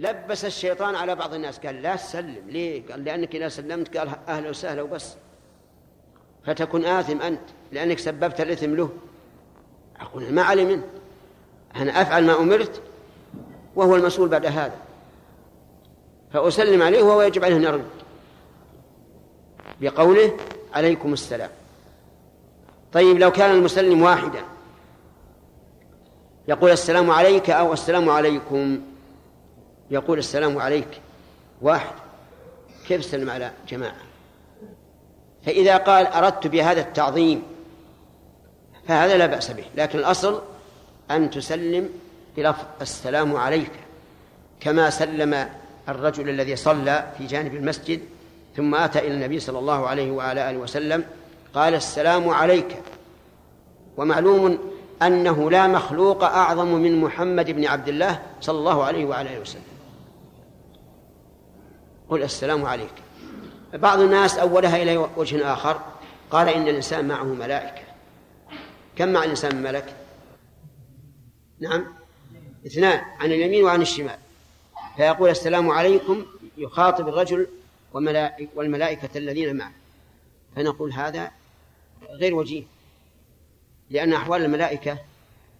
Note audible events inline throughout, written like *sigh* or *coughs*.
لبس الشيطان على بعض الناس. قال لا تسلم ليه؟ قال لأنك إذا سلمت قال أهلا وسهلا وبس. فتكون آثم أنت لأنك سببت الإثم له. أقول ما علي منه. أنا أفعل ما أمرت وهو المسؤول بعد هذا. فأسلم عليه وهو يجب عليه أن يرد. بقوله عليكم السلام. طيب لو كان المسلم واحدا يقول السلام عليك أو السلام عليكم يقول السلام عليك. واحد كيف سلم على جماعة؟ فإذا قال أردت بهذا التعظيم فهذا لا بأس به. لكن الأصل أن تسلم بلفظ السلام عليك كما سلم الرجل الذي صلى في جانب المسجد ثم أتى إلى النبي صلى الله عليه وعلى آله وسلم قال السلام عليك. ومعلوم أنه لا مخلوق أعظم من محمد بن عبد الله صلى الله عليه وعلى آله وسلم. قل السلام عليك. بعض الناس أولها إلى وجه آخر قال إن الإنسان معه ملائكة. كم مع الإنسان من ملك؟ نعم. اثنان عن اليمين وعن الشمال. فيقول السلام عليكم يخاطب الرجل والملائكة الذين معه. فنقول هذا غير وجيه. لأن أحوال الملائكة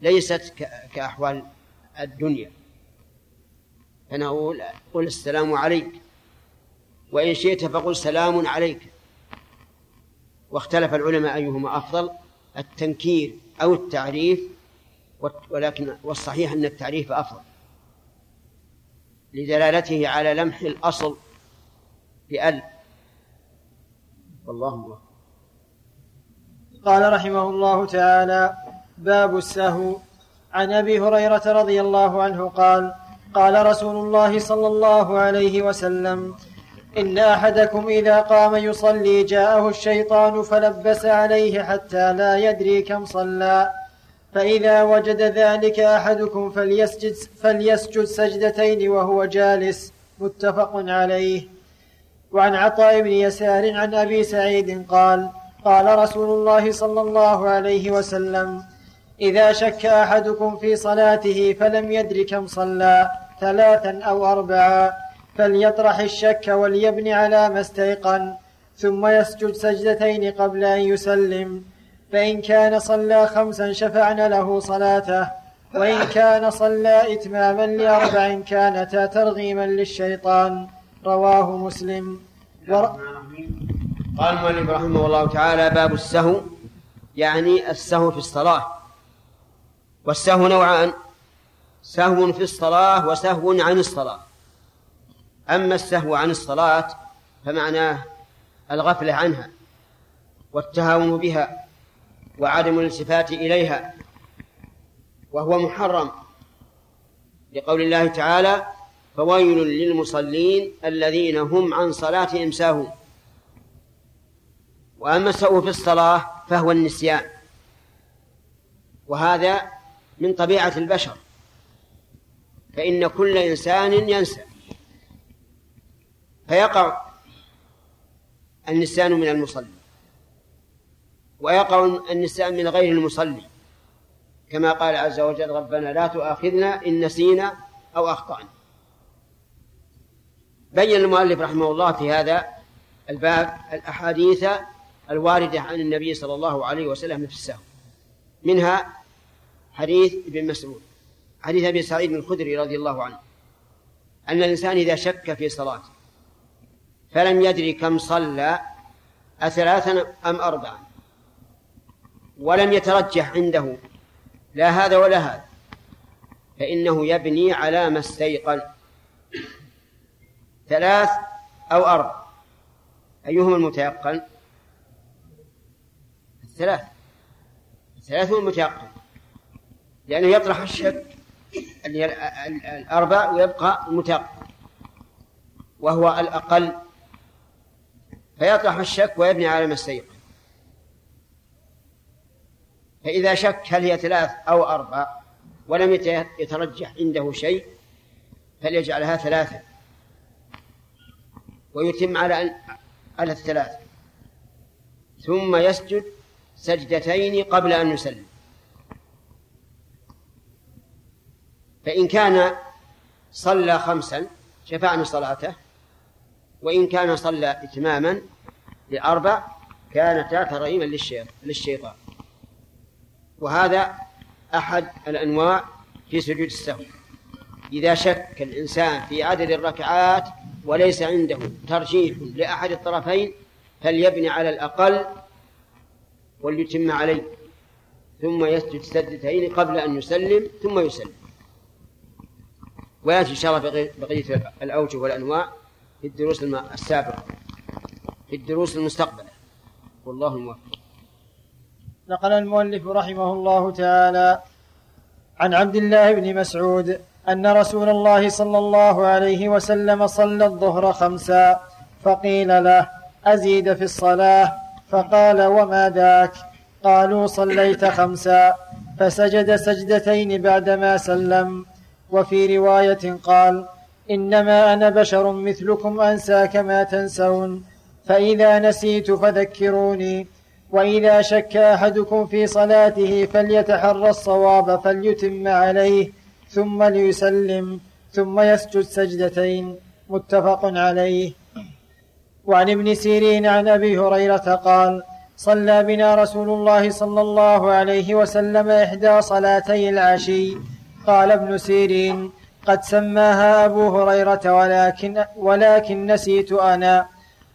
ليست كأحوال الدنيا. فنقول قل السلام عليك. وإن شئت فقل سلام عليك. واختلف العلماء أيهما أفضل التنكير أو التعريف ولكن والصحيح أن التعريف أفضل. لدلالته على لمح الأصل بأل. والله الله قال رحمه الله تعالى باب السهو. عن أبي هريرة رضي الله عنه قال قال رسول الله صلى الله عليه وسلم إن أحدكم إذا قام يصلي جاءه الشيطان فلبس عليه حتى لا يدري كم صلى. فإذا وجد ذلك أحدكم فليسجد, فليسجد سجدتين وهو جالس متفق عليه. وعن عطاء بن يسار عن أبي سعيد قال قال رسول الله صلى الله عليه وسلم إذا شك أحدكم في صلاته فلم يدر كم صلى ثلاثا أو اربعا. فليطرح الشك وليبن على ما استيقن ثم يسجد سجدتين قبل أن يسلم. فإن كان صلى خمسا شفعن له صلاته وإن كان صلى اتماما لأربع كانتا ترغيما للشيطان. رواه مسلم. ور... قال المؤلف رحمه الله تعالى باب السهو يعني السهو في الصلاة. والسهو نوعان سهو في الصلاة وسهو عن الصلاة. أما السهو عن الصلاة فمعناه الغفلة عنها والتهاون بها وعدم الالتفات إليها وهو محرم لقول الله تعالى فويل للمصلين الذين هم عن صلاتهم ساهون وأما السهو في الصلاة فهو النسيان وهذا من طبيعة البشر فإن كل إنسان ينسى فيقع النسيان من المصلي. ويقع النسيان من غير المصلي. كما قال عز وجل ربنا لا تؤاخذنا إن نسينا أو أخطأنا. بين المؤلف رحمه الله في هذا الباب الأحاديث الواردة عن النبي صلى الله عليه وسلم في السهو منها حديث ابن مسعود حديث أبي سعيد الخدري رضي الله عنه أن الإنسان إذا شك في صلاته فلم يدري كم صلى أثلاثا أم أربعا. ولم يترجح عنده لا هذا ولا هذا. فإنه يبني على ما استيقن. ثلاث أو أربع. أيهما المتيقن؟ الثلاث. الثلاث هو المتيقن. لأنه يطرح الشك الأربع ويبقى المتيقن. وهو الأقل فيطرح الشك ويبني على ما فإذا شك هل هي ثلاث أو أربع ولم يترجح عنده شيء فليجعلها ثلاثة ويتم على على الثلاث. ثم يسجد سجدتين قبل أن يسلم. فإن كان صلى خمسا شفعني صلاته وإن كان صلى إتماما لأربع كانتا ترغيما للشيطان. وهذا أحد الأنواع في سجود السهو. إذا شك الإنسان في عدد الركعات وليس عنده ترجيح لأحد الطرفين فليبني على الأقل وليتم عليه. ثم يسجد سجدتين قبل أن يسلم ثم يسلم. ويأتي إن شاء الله بقية الأوجه والأنواع. في الدروس السابقة في الدروس المستقبلة والله الموفق. نقل المؤلف رحمه الله تعالى عن عبد الله بن مسعود أن رسول الله صلى الله عليه وسلم صلى الظهر خمسا فقيل له أزيد في الصلاة؟ فقال وما ذاك قالوا صليت خمسا فسجد سجدتين بعدما سلم. وفي رواية قال إنما أنا بشر مثلكم أنسى كما تنسون. فإذا نسيت فذكروني وإذا شك أحدكم في صلاته فليتحرى الصواب فليتم عليه ثم ليسلم ثم يسجد سجدتين. متفق عليه. وعن ابن سيرين عن أبي هريرة قال صلى بنا رسول الله صلى الله عليه وسلم إحدى صلاتي العشي. قال ابن سيرين قد سماها أبو هريرة ولكن ولكن نسيت أنا.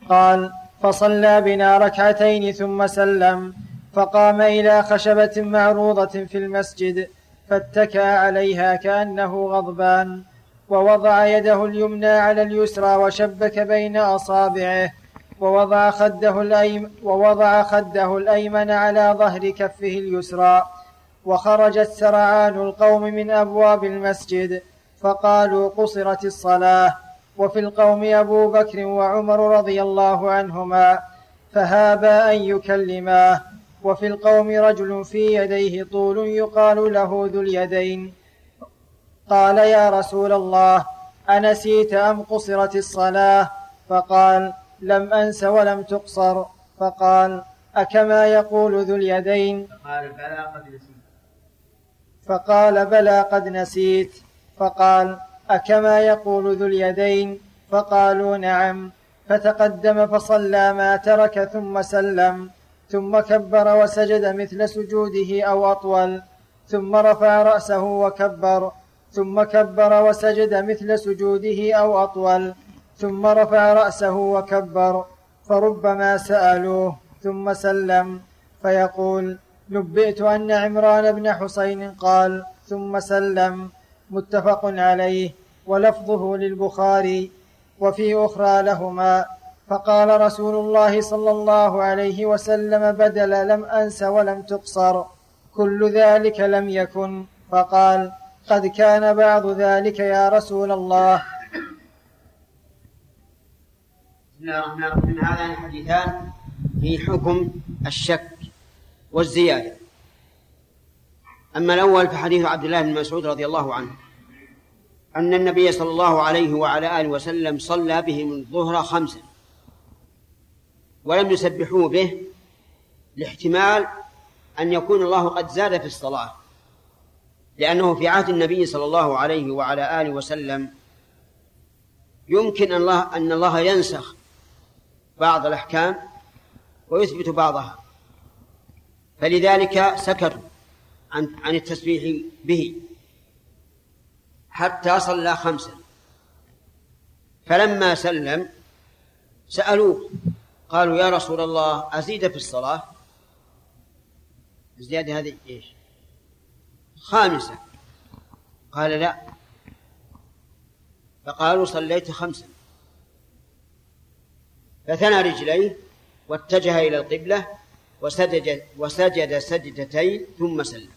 قال فصلى بنا ركعتين ثم سلم فقام إلى خشبة معروضة في المسجد فاتكى عليها كأنه غضبان ووضع يده اليمنى على اليسرى وشبك بين أصابعه ووضع خده الأيمن ووضع خده الأيمن على ظهر كفه اليسرى وخرجت سرعان القوم من أبواب المسجد. فقالوا قصرت الصلاة. وفي القوم أبو بكر وعمر رضي الله عنهما فهابا أن يكلماه وفي القوم رجل في يديه طول يقال له ذو اليدين. قال يا رسول الله أنسيت أم قصرت الصلاة؟ فقال لم أنس ولم تقصر. فقال أكما يقول ذو اليدين؟ فقال بلى قد نسيت. فقال أكما يقول ذو اليدين؟ فقالوا نعم. فتقدم فصلى ما ترك ثم سلم. ثم كبر وسجد مثل سجوده أو أطول. ثم رفع رأسه وكبر. ثم كبر وسجد مثل سجوده أو أطول. ثم رفع رأسه وكبر. فربما سألوه. ثم سلم. فيقول نبئت أن عمران بن حسين قال ثم سلم. متفق عليه ولفظه للبخاري وفي أخرى لهما. فقال رسول الله صلى الله عليه وسلم بدل لم أنس ولم تقصر كل ذلك لم يكن. فقال قد كان بعض ذلك يا رسول الله. الرحمن الرحيم. هذان الحديثان في حكم الشك والزيادة. أما الأول فحديث عبد الله بن مسعود رضي الله عنه أن النبي صلى الله عليه وعلى آله وسلم صلى بهم الظهر خمسا ولم يسبحوه به لاحتمال أن يكون الله قد زاد في الصلاة لأنه في عهد النبي صلى الله عليه وعلى آله وسلم يمكن أن الله أن الله ينسخ بعض الأحكام ويثبت بعضها فلذلك سكتوا. عن عن التسبيح به. حتى صلى خمسا. فلما سلم سألوه قالوا يا رسول الله أزيد في الصلاة؟ الزيادة هذه إيش؟ خامسة. قال لا. فقالوا صليت خمسا. فثنى رجليه واتجه إلى القبلة وسجد وسجد سجدتين ثم سلم.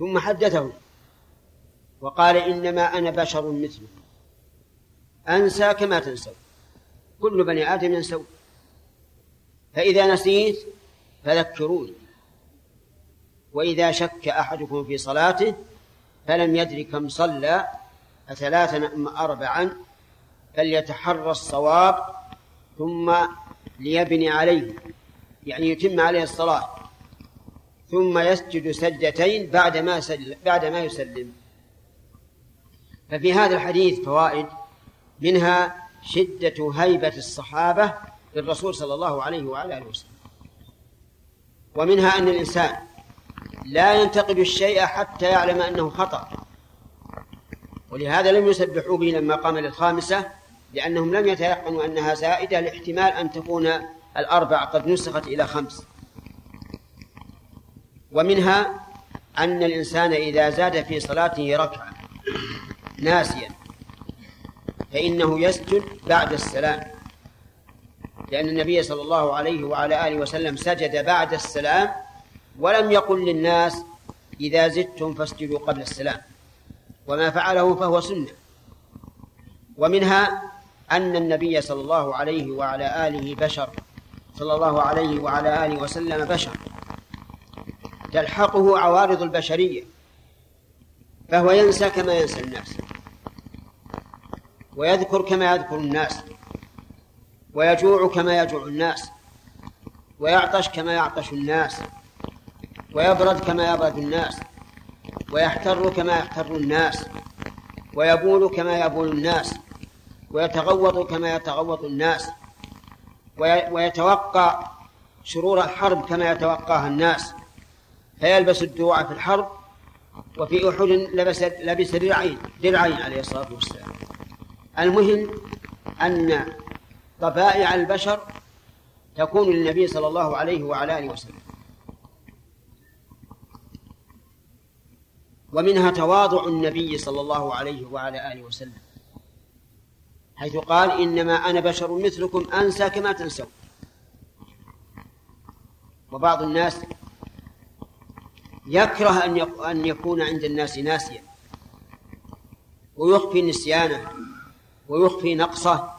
ثم حدثه. وقال إنما أنا بشر مثله. أنسى كما تنسون كل بني آدم ينسون فإذا نسيت فذكروني وإذا شك أحدكم في صلاته فلم يدر كم صلى أثلاثا أم أربعا فليتحرى الصواب ثم ليبني عليه. يعني يتم عليه الصلاة. ثم يسجد سجدتين بعد ما بعد ما يسلم. ففي هذا الحديث فوائد منها شدة هيبة الصحابة للرسول صلى الله عليه وعلى آله وسلم. ومنها أن الإنسان لا ينتقد الشيء حتى يعلم أنه خطأ. ولهذا لم يسبحوا به لما قام للخامسة لأنهم لم يتيقنوا أنها زائدة لاحتمال أن تكون الأربع قد نسخت إلى خمس. ومنها أن الإنسان إذا زاد في صلاته ركعة ناسيا فإنه يسجد بعد السلام لأن النبي صلى الله عليه وعلى آله وسلم سجد بعد السلام ولم يقل للناس إذا زدتم فاسجدوا قبل السلام وما فعله فهو سنة. ومنها أن النبي صلى الله عليه وعلى آله بشر صلى الله عليه وعلى آله وسلم بشر. تلحقه عوارض البشرية فهو ينسى كما ينسى الناس ويذكر كما يذكر الناس ويجوع كما يجوع الناس ويعطش كما يعطش الناس ويبرد كما يبرد الناس ويحتر كما يحتر الناس ويبول كما يبول الناس ويتغوط كما يتغوط الناس ويتوقع شرور الحرب كما يتوقاها الناس. فيلبس الدروع في الحرب وفي أحد لبس لبس درعين درعين عليه الصلاة والسلام. المهم أن طبائع البشر تكون للنبي صلى الله عليه وعلى آله وسلم. ومنها تواضع النبي صلى الله عليه وعلى آله وسلم حيث قال إنما أنا بشر مثلكم أنسى كما تنسون. وبعض الناس يكره أن يكون عند الناس ناسيا. ويخفي نسيانه ويخفي نقصه.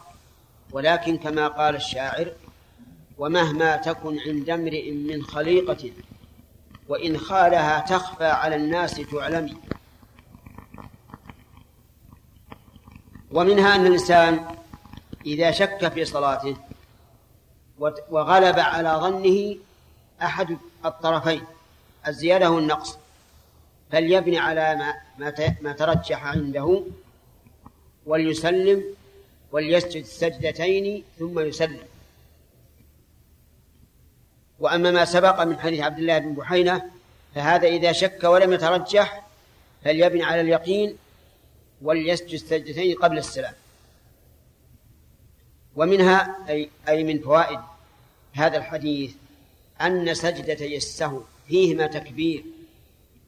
ولكن كما قال الشاعر ومهما تكن عند امرئ من خليقة وإن خالها تخفى على الناس تعلمي ومنها أن الإنسان إذا شك في صلاته وغلب على ظنه أحد الطرفين. الزيادة والنقص فليبني على ما ما ترجح عنده وليسلم وليسجد سجدتين ثم يسلم. وأما ما سبق من حديث عبد الله بن بحينة فهذا إذا شك ولم يترجح فليبني على اليقين وليسجد سجدتين قبل السلام. ومنها أي, أي من فوائد هذا الحديث أن سجدتي السهو. فيهما تكبير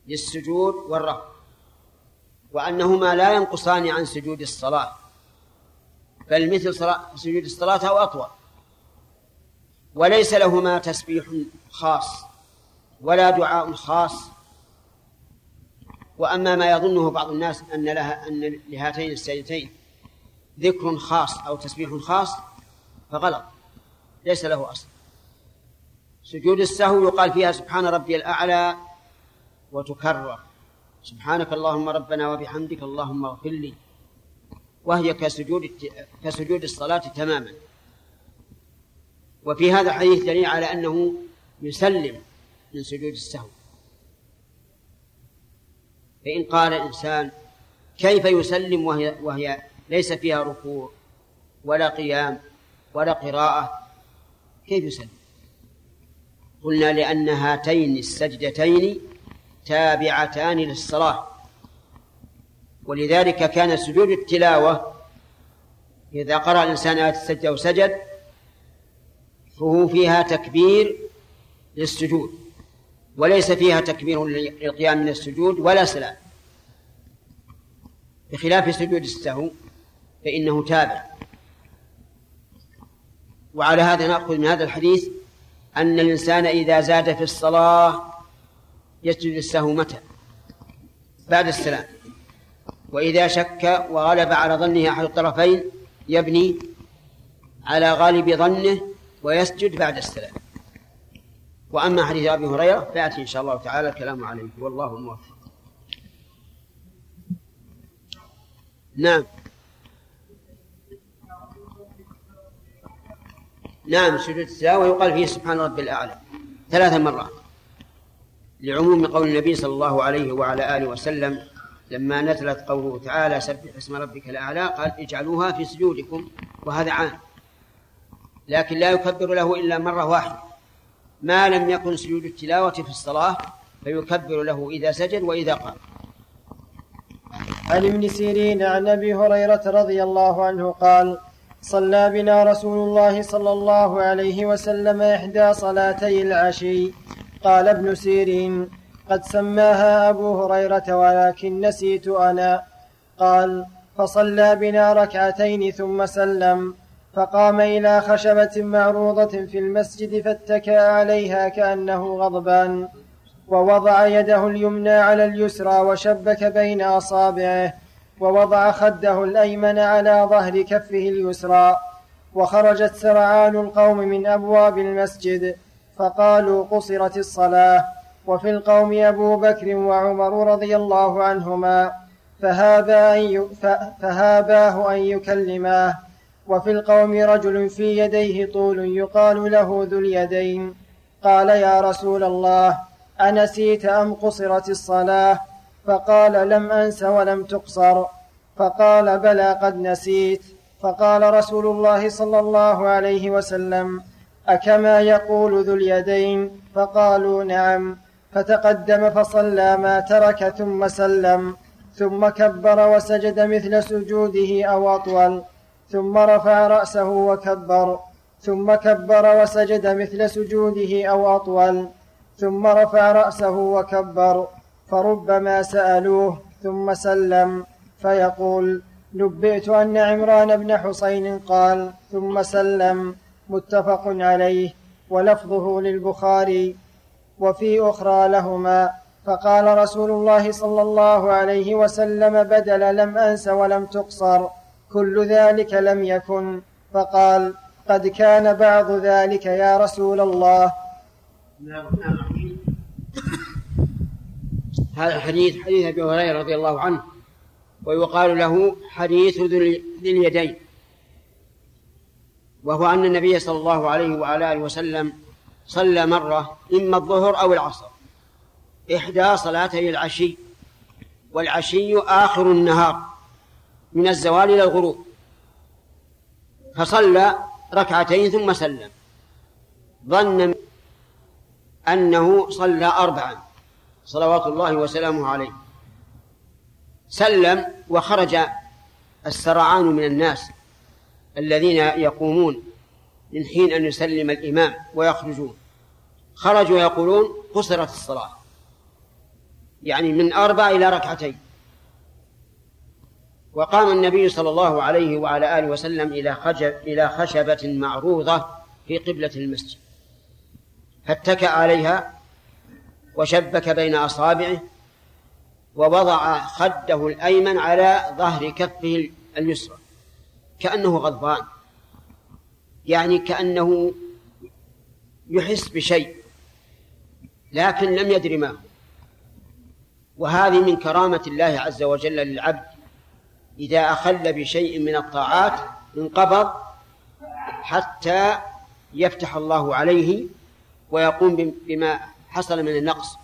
للسجود والرفع وأنهما لا ينقصان عن سجود الصلاة بل مثل صلاة سجود الصلاة أو أطول وليس لهما تسبيح خاص ولا دعاء خاص. وأما ما يظنه بعض الناس أن لها أن لهاتين السجدتين ذكر خاص أو تسبيح خاص فغلط ليس له أصل. سجود السهو يقال فيها سبحان ربي الأعلى وتكرر. سبحانك اللهم ربنا وبحمدك اللهم اغفر لي. وهي كسجود كسجود الصلاة تماما. وفي هذا الحديث دليل على أنه يسلم من سجود السهو. فإن قال الإنسان كيف يسلم وهي, وهي ليس فيها ركوع ولا قيام ولا قراءة كيف يسلم؟ قلنا لأن هاتين السجدتين تابعتان للصلاة. ولذلك كان سجود التلاوة إذا قرأ الإنسان آية السجدة وسجد فهو فيها تكبير للسجود وليس فيها تكبير للقيام من السجود ولا سلام بخلاف سجود السهو فإنه تابع. وعلى هذا نأخذ من هذا الحديث أن الإنسان إذا زاد في الصلاة يسجد السهو متى؟ بعد السلام. وإذا شك وغلب على ظنه أحد الطرفين يبني على غالب ظنه ويسجد بعد السلام. وأما حديث أبي هريرة فيأتي إن شاء الله تعالى الكلام عليه. والله موفق. نعم. نعم سجود التلاوة يقال فيه سبحان ربي الأعلى ثلاث مرات. لعموم قول النبي صلى الله عليه وعلى آله وسلم لما نزلت قوله تعالى سبح اسم ربك الأعلى قال اجعلوها في سجودكم وهذا عام. لكن لا يكبر له إلا مرة واحدة. ما لم يكن سجود التلاوة في الصلاة فيكبر له إذا سجد وإذا قام. عن ابن سيرين عن أبي هريرة رضي الله عنه قال صلى بنا رسول الله صلى الله عليه وسلم إحدى صلاتي العشي. قال ابن سيرين قد سماها أبو هريرة ولكن نسيت أنا. قال فصلى بنا ركعتين ثم سلم. فقام إلى خشبة معروضة في المسجد فاتكا عليها كأنه غضبان. ووضع يده اليمنى على اليسرى وشبك بين أصابعه. ووضع خده الأيمن على ظهر كفه اليسرى وخرجت سرعان القوم من أبواب المسجد فقالوا قصرت الصلاة. وفي القوم أبو بكر وعمر رضي الله عنهما أن فهاباه أن يكلماه. وفي القوم رجل في يديه طول يقال له ذو اليدين. قال يا رسول الله أنسيت أم قصرت الصلاة؟ فقال لم أنس ولم تقصر. فقال بلى قد نسيت. فقال رسول الله صلى الله عليه وسلم أكما يقول ذو اليدين؟ فقالوا نعم. فتقدم فصلى ما ترك ثم سلم ثم كبر وسجد مثل سجوده أو أطول ثم رفع رأسه وكبر ثم كبر وسجد مثل سجوده أو أطول ثم رفع رأسه وكبر. فربما سألوه ثم سلم فيقول نبئت أن عمران بن حسين قال ثم سلم متفق عليه ولفظه للبخاري وفي أخرى لهما فقال رسول الله صلى الله عليه وسلم بدل لم أنس ولم تقصر كل ذلك لم يكن. فقال قد كان بعض ذلك يا رسول الله. هذا الحديث حديث أبي هريرة رضي الله عنه ويقال له حديث ذي اليدين وهو أن النبي صلى الله عليه وعلى آله وسلم صلى مرة إما الظهر أو العصر إحدى صلاتي العشي والعشي آخر النهار من الزوال إلى الغروب فصلى ركعتين ثم سلم ظن أنه صلى أربعا. صلوات الله وسلامه عليه. سلم وخرج السرعان من الناس الذين يقومون من حين أن يسلم الإمام ويخرجون. خرجوا يقولون قصرت الصلاة. يعني من أربع إلى ركعتين. وقام النبي صلى الله عليه وعلى آله وسلم إلى إلى خشبة معروضة في قبلة المسجد. فاتكأ عليها وشبك بين أصابعه ووضع خده الأيمن على ظهر كفه اليسرى. كأنه غضبان. يعني كأنه يحس بشيء لكن لم يدر ما هو. وهذه من كرامة الله عز وجل للعبد. إذا أخل بشيء من الطاعات انقبض حتى يفتح الله عليه ويقوم بما حصل من النقص.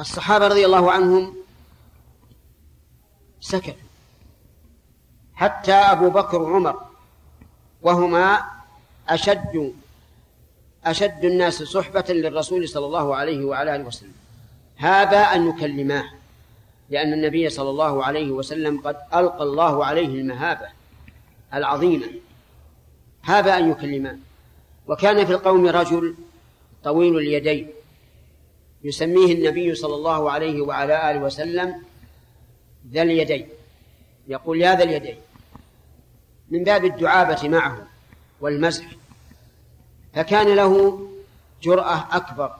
الصحابة رضي الله عنهم سكتوا حتى أبو بكر وعمر وهما أشد أشد الناس صحبة للرسول صلى الله عليه وعلى آله وسلم. هذا أن يكلماه لأن النبي صلى الله عليه وسلم قد ألقى الله عليه المهابة العظيمة. هذا أن يكلماه. وكان في القوم رجل طويل اليدين. يسميه النبي صلى الله عليه وعلى آله وسلم ذا اليدين. يقول يا ذا اليدين. من باب الدعابة معه والمزح. فكان له جرأة أكبر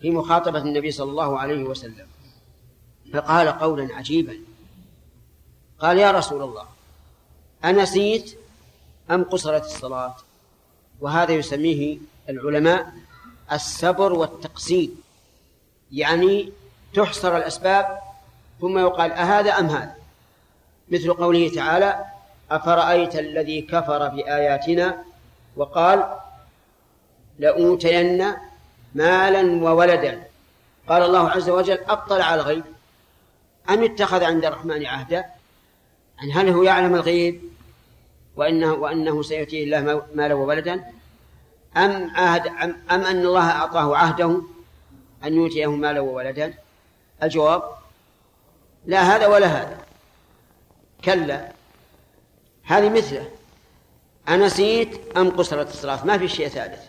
في مخاطبة النبي صلى الله عليه وسلم. فقال قولا عجيبا. قال يا رسول الله أنسيت أم قصرت الصلاة؟ وهذا يسميه العلماء السبر والتقسيم يعني تحصر الأسباب ثم يقال أهذا أم هذا؟ مثل قوله تعالى أفرأيت الذي كفر بآياتنا وقال لأوتين مالا وولدا. قال الله عز وجل أطلع على الغيب. أم اتخذ عند الرحمن عهدا؟ يعني هل هو يعلم الغيب وإنه وأنه سيؤتيه الله مالا وولدا؟ أم عهد أم, أن الله أعطاه عهده أن يؤتيه مالا وولدا الجواب لا هذا ولا هذا. كلا هذه مثله. أنسيت أم قصرت الصلاة؟ ما في شيء ثالث.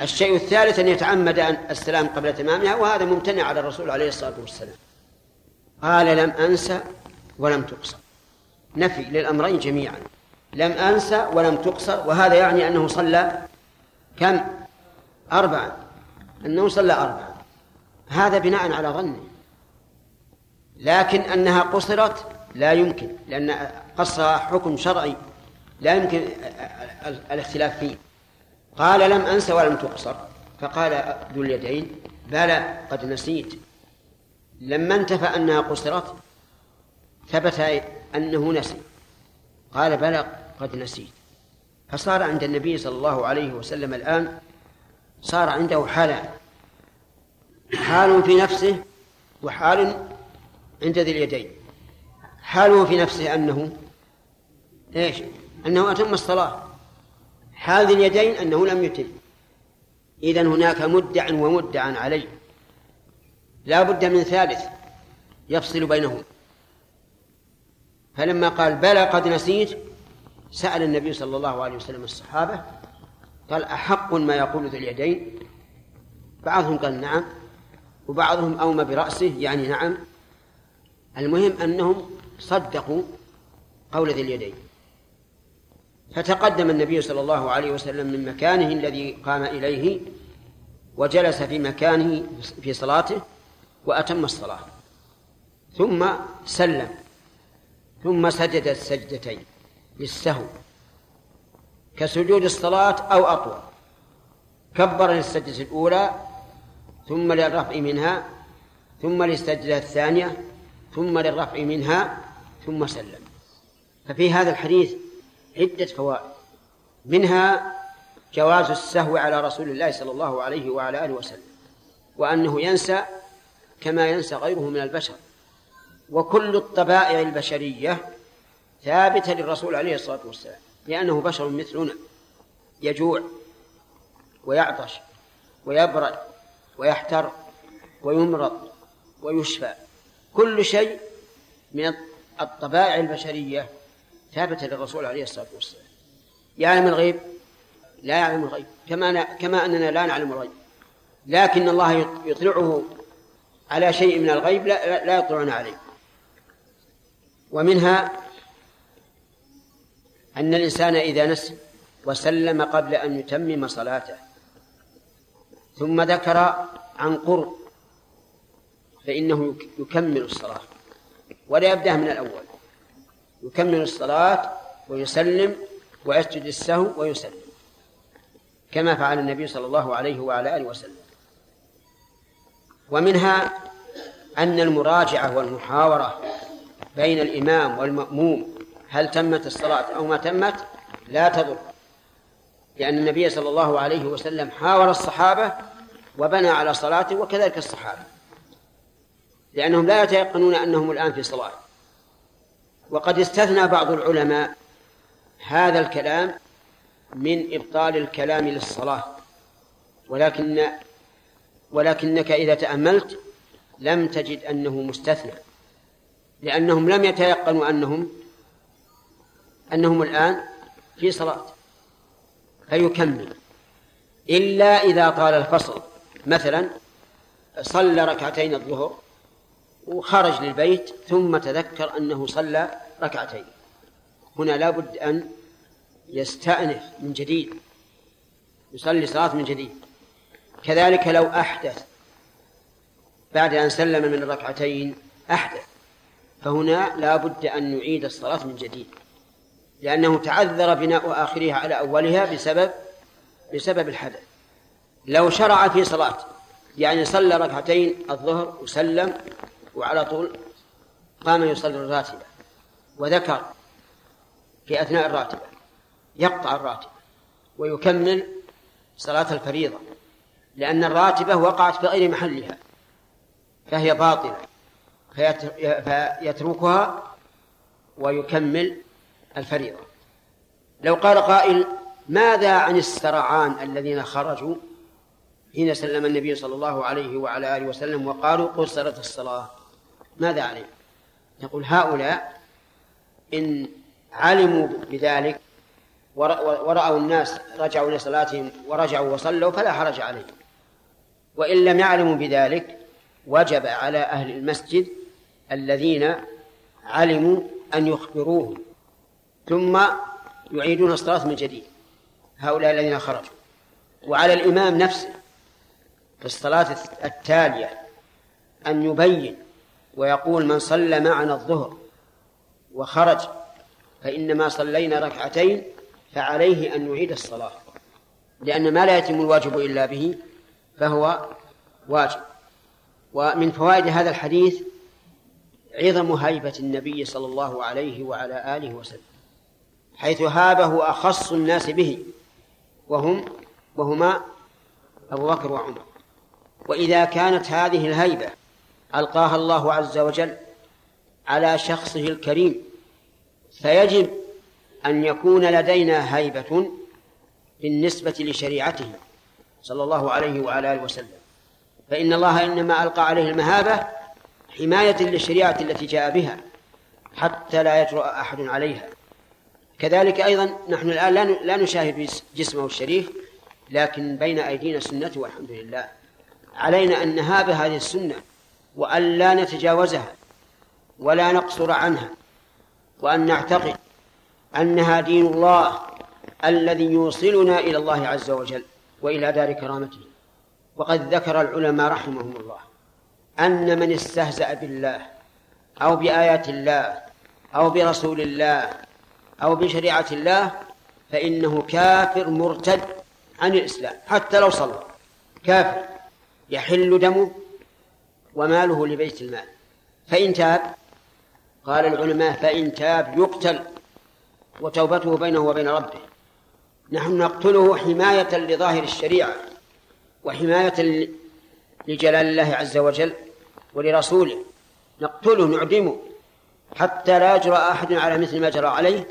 الشيء الثالث أن يتعمد السلام قبل تمامها وهذا ممتنع على الرسول عليه الصلاة والسلام. قال لم أنسى ولم تقصر. نفي للأمرين جميعا. لم أنسى ولم تقصر. وهذا يعني أنه صلى كم؟ أربعة. أنه صلى أربعة. هذا بناء على ظنه. لكن أنها قصرت لا يمكن لأن قصها حكم شرعي لا يمكن الاختلاف فيه. قال لم أنس ولم تقصر. فقال ذو اليدين بلى قد نسيت. لما انتفى أنها قصرت ثبت أنه نسي. قال بلى قد نسيت. فصار عند النبي صلى الله عليه وسلم الآن صار عنده حالان حال في نفسه وحال عند ذي اليدين. حاله في نفسه أنه إيش؟ أنه أتم الصلاة. حال ذي اليدين أنه لم يتم. إذن هناك مدع ومدع عليه. لا بد من ثالث يفصل بينهم. فلما قال بلى قد نسيت سأل النبي صلى الله عليه وسلم الصحابة قال أحق ما يقول ذو اليدين؟ بعضهم قال نعم وبعضهم أومى برأسه يعني نعم. المهم أنهم صدقوا قول ذي اليدين. فتقدم النبي صلى الله عليه وسلم من مكانه الذي قام إليه وجلس في مكانه في صلاته وأتم الصلاة. ثم سلم ثم سجد السجدتين. للسهو كسجود الصلاة أو أطول كبر للسجدة الأولى ثم للرفع منها ثم للسجدة الثانية ثم للرفع منها ثم سلم. ففي هذا الحديث عدة فوائد. منها جواز السهو على رسول الله صلى الله عليه وعلى آله وسلم وأنه ينسى كما ينسى غيره من البشر. وكل الطبائع البشرية ثابتة للرسول عليه الصلاة والسلام لأنه بشر مثلنا يجوع ويعطش ويبرد ويحتر ويمرض ويشفى كل شيء من الطبائع البشرية ثابتة للرسول عليه الصلاة والسلام. يعلم الغيب؟ لا يعلم الغيب. كما كما أننا لا نعلم الغيب. لكن الله يطلعه على شيء من الغيب لا, لا يطلعنا عليه. ومنها أن الإنسان إذا نسي وسلم قبل أن يتمم صلاته ثم ذكر عن قرب فإنه يكمل الصلاة ولا يبدأ من الأول. يكمل الصلاة ويسلم ويسجد السهو ويسلم كما فعل النبي صلى الله عليه وعلى آله وسلم. ومنها أن المراجعة والمحاورة بين الإمام والمأموم هل تمت الصلاة أو ما تمت؟ لا تضر. لأن النبي صلى الله عليه وسلم حاور الصحابة وبنى على صلاته وكذلك الصحابة. لأنهم لا يتيقنون أنهم الآن في صلاة. وقد استثنى بعض العلماء هذا الكلام من إبطال الكلام للصلاة. ولكن ولكنك إذا تأملت لم تجد أنه مستثنى. لأنهم لم يتيقنوا أنهم أنهم الآن في صلاة. فيكمل. إلا إذا طال الفصل. مثلا صلى ركعتين الظهر وخرج للبيت ثم تذكر أنه صلى ركعتين. هنا لابد أن يستأنف من جديد. يصلي صلاة من جديد. كذلك لو أحدث بعد أن سلم من الركعتين أحدث. فهنا لا بد أن يعيد الصلاة من جديد. لأنه تعذر بناء آخرها على أولها بسبب بسبب الحدث. لو شرع في صلاة يعني صلى ركعتين الظهر وسلم وعلى طول قام يصلي الراتبة وذكر في أثناء الراتبة يقطع الراتبة ويكمل صلاة الفريضة لأن الراتبة وقعت في غير محلها فهي باطلة فيتركها ويكمل الفريضة. لو قال قائل ماذا عن السرعان الذين خرجوا حين سلم النبي صلى الله عليه وعلى آله وسلم وقالوا قصرت الصلاة؟ ماذا عليه نقول هؤلاء إن علموا بذلك ورأوا الناس رجعوا إلى صلاتهم ورجعوا وصلوا فلا حرج عليهم. وإن لم يعلموا بذلك وجب على أهل المسجد الذين علموا أن يخبروهم ثم يعيدون الصلاة من جديد. هؤلاء الذين خرجوا. وعلى الإمام نفسه في الصلاة التالية أن يبين ويقول من صلى معنا الظهر وخرج فإنما صلينا ركعتين فعليه أن يعيد الصلاة. لأن ما لا يتم الواجب إلا به فهو واجب. ومن فوائد هذا الحديث عظم هيبة النبي صلى الله عليه وعلى آله وسلم. حيث هابه أخص الناس به وهم وهما أبو بكر وعمر. وإذا كانت هذه الهيبة ألقاها الله عز وجل على شخصه الكريم فيجب أن يكون لدينا هيبة بالنسبة لشريعته صلى الله عليه وعلى آله وسلم. فإن الله إنما ألقى عليه المهابة حماية للشريعة التي جاء بها حتى لا يجرؤ أحد عليها. كذلك أيضا نحن الآن لا نشاهد جسمه الشريف لكن بين أيدينا سنته والحمد لله. علينا أن نهاب هذه السنة وأن لا نتجاوزها ولا نقصر عنها وأن نعتقد أنها دين الله الذي يوصلنا إلى الله عز وجل وإلى دار كرامته. وقد ذكر العلماء رحمهم الله أن من استهزأ بالله أو بآيات الله أو برسول الله أو بشريعة الله فإنه كافر مرتد عن الإسلام حتى لو صلى. كافر. يحل دمه وماله لبيت المال. فإن تاب قال العلماء فإن تاب يقتل وتوبته بينه وبين ربه. نحن نقتله حماية لظاهر الشريعة وحماية لجلال الله عز وجل ولرسوله. نقتله نعدمه حتى لا يجرى أحد على مثل ما جرى عليه.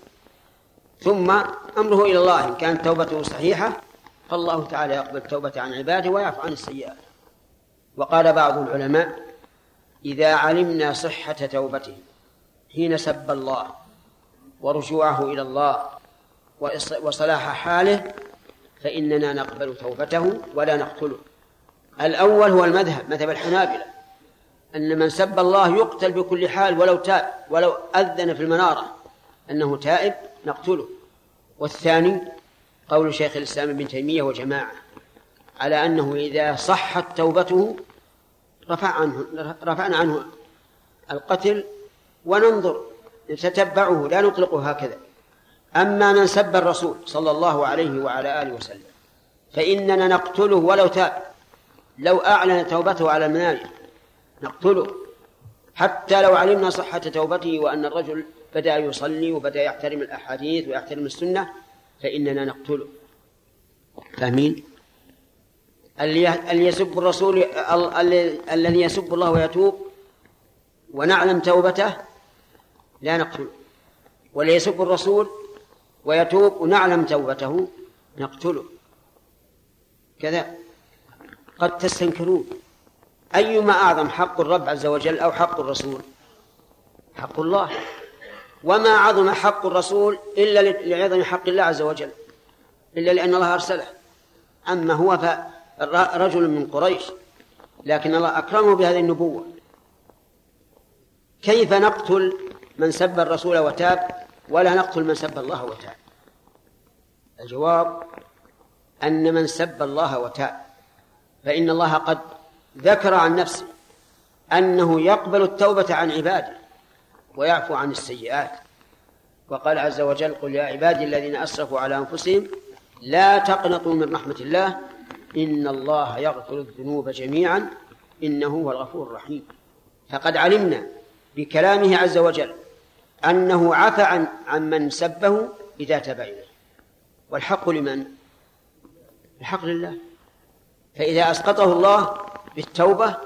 ثم أمره إلى الله إن كانت توبته صحيحة فالله تعالى يقبل التوبة عن عباده ويعفو عن السيئات. وقال بعض العلماء إذا علمنا صحة توبته حين سب الله ورجوعه إلى الله وصلاح حاله فإننا نقبل توبته ولا نقتله. الأول هو المذهب مذهب الحنابلة أن من سب الله يقتل بكل حال ولو تاب ولو أذن في المنارة أنه تائب. نقتله. والثاني قول شيخ الإسلام ابن تيمية وجماعة على أنه إذا صحت توبته رفع عنه رفعنا عنه القتل وننظر نتتبعه لا نطلقه هكذا. أما من سب الرسول صلى الله عليه وعلى آله وسلم فإننا نقتله ولو تاب. لو أعلن توبته على المنابر نقتله. حتى لو علمنا صحة توبته وأن الرجل بدأ يصلي وبدأ يحترم الأحاديث ويحترم السنة فإننا نقتله. فاهمين؟ اللي يسب الرسول الذي يسب الله ويتوب ونعلم توبته لا نقتله. واللي يسب الرسول ويتوب ونعلم توبته نقتله. كذا. قد تستنكرون. أيما أعظم حق الرب عز وجل أو حق الرسول؟ حق الله. وما عظم حق الرسول إلا لعظم حق الله عز وجل إلا لأن الله أرسله. أما هو فرجل من قريش لكن الله أكرمه بهذه النبوة. كيف نقتل من سب الرسول وتاب ولا نقتل من سب الله وتاب؟ الجواب أن من سب الله وتاب فإن الله قد ذكر عن نفسه أنه يقبل التوبة عن عباده. ويعفو عن السيئات. وقال عز وجل قل يا عبادي الذين أسرفوا على أنفسهم لا تقنطوا من رحمة الله إن الله يغفر الذنوب جميعا إنه هو الغفور الرحيم. فقد علمنا بكلامه عز وجل أنه عفى عن عن من سبه إذا تاب إليه. والحق لمن؟ الحق لله. فإذا أسقطه الله بالتوبة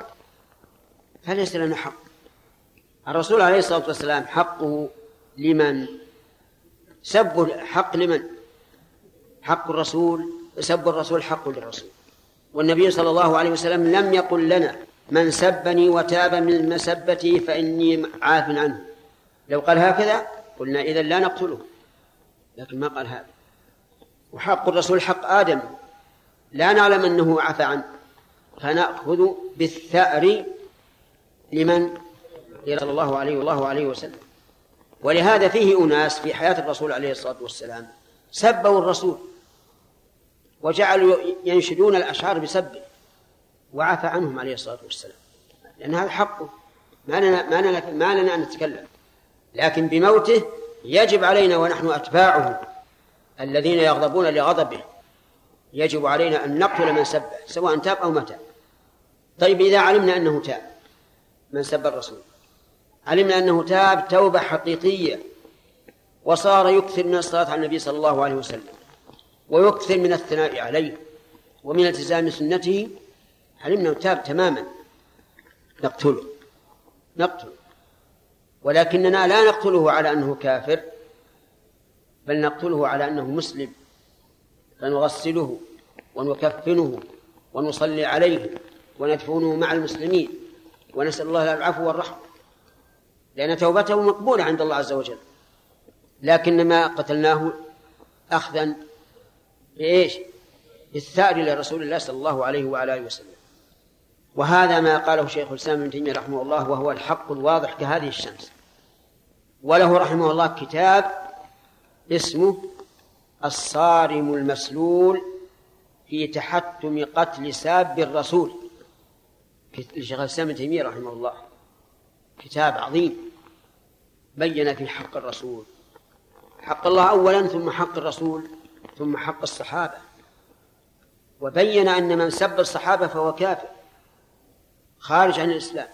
فليس لنا حق. الرسول عليه الصلاة والسلام حقه لمن؟ سب حق لمن؟ حق الرسول سب الرسول حق للرسول. والنبي صلى الله عليه وسلم لم يقل لنا من سبني وتاب من مسبتي فإني عاف عنه. لو قال هكذا قلنا إذا لا نقتله. لكن ما قال هذا. وحق الرسول حق آدم. لا نعلم أنه عفى عنه. فنأخذ بالثأر لمن؟ صلى الله عليه والله عليه وسلم. ولهذا فيه أناس في حياة الرسول عليه الصلاة والسلام سبوا الرسول وجعلوا ينشدون الأشعار بسبه وعفى عنهم عليه الصلاة والسلام. لأن هذا حقه ما لنا ما لنا ما لنا أن نتكلم. لكن بموته يجب علينا ونحن أتباعه الذين يغضبون لغضبه. يجب علينا أن نقتل من سبه سواء تاب أو تاب. طيب إذا علمنا أنه تاب من سب الرسول؟ علمنا أنه تاب توبة حقيقية وصار يكثر من الصلاة على النبي صلى الله عليه وسلم ويكثر من الثناء عليه ومن التزام سنته. علمنا أنه تاب تماما. نقتله. نقتله. ولكننا لا نقتله على أنه كافر بل نقتله على أنه مسلم. فنغسله ونكفنه ونصلي عليه وندفنه مع المسلمين. ونسأل الله العفو والرحمة. لأن توبته مقبولة عند الله عز وجل. لكنما قتلناه أخذا بإيش؟ بالثأر لرسول الله صلى الله عليه وعلى آله وسلم. وهذا ما قاله شيخ الإسلام ابن تيمية رحمه الله وهو الحق الواضح كهذه الشمس. وله رحمه الله كتاب اسمه الصارم المسلول في تحتم قتل ساب الرسول. لشيخ الإسلام ابن تيمية رحمه الله. كتاب عظيم. بين في حق الرسول. حق الله أولا ثم حق الرسول ثم حق الصحابة. وبين أن من سب الصحابة فهو كافر خارج عن الإسلام.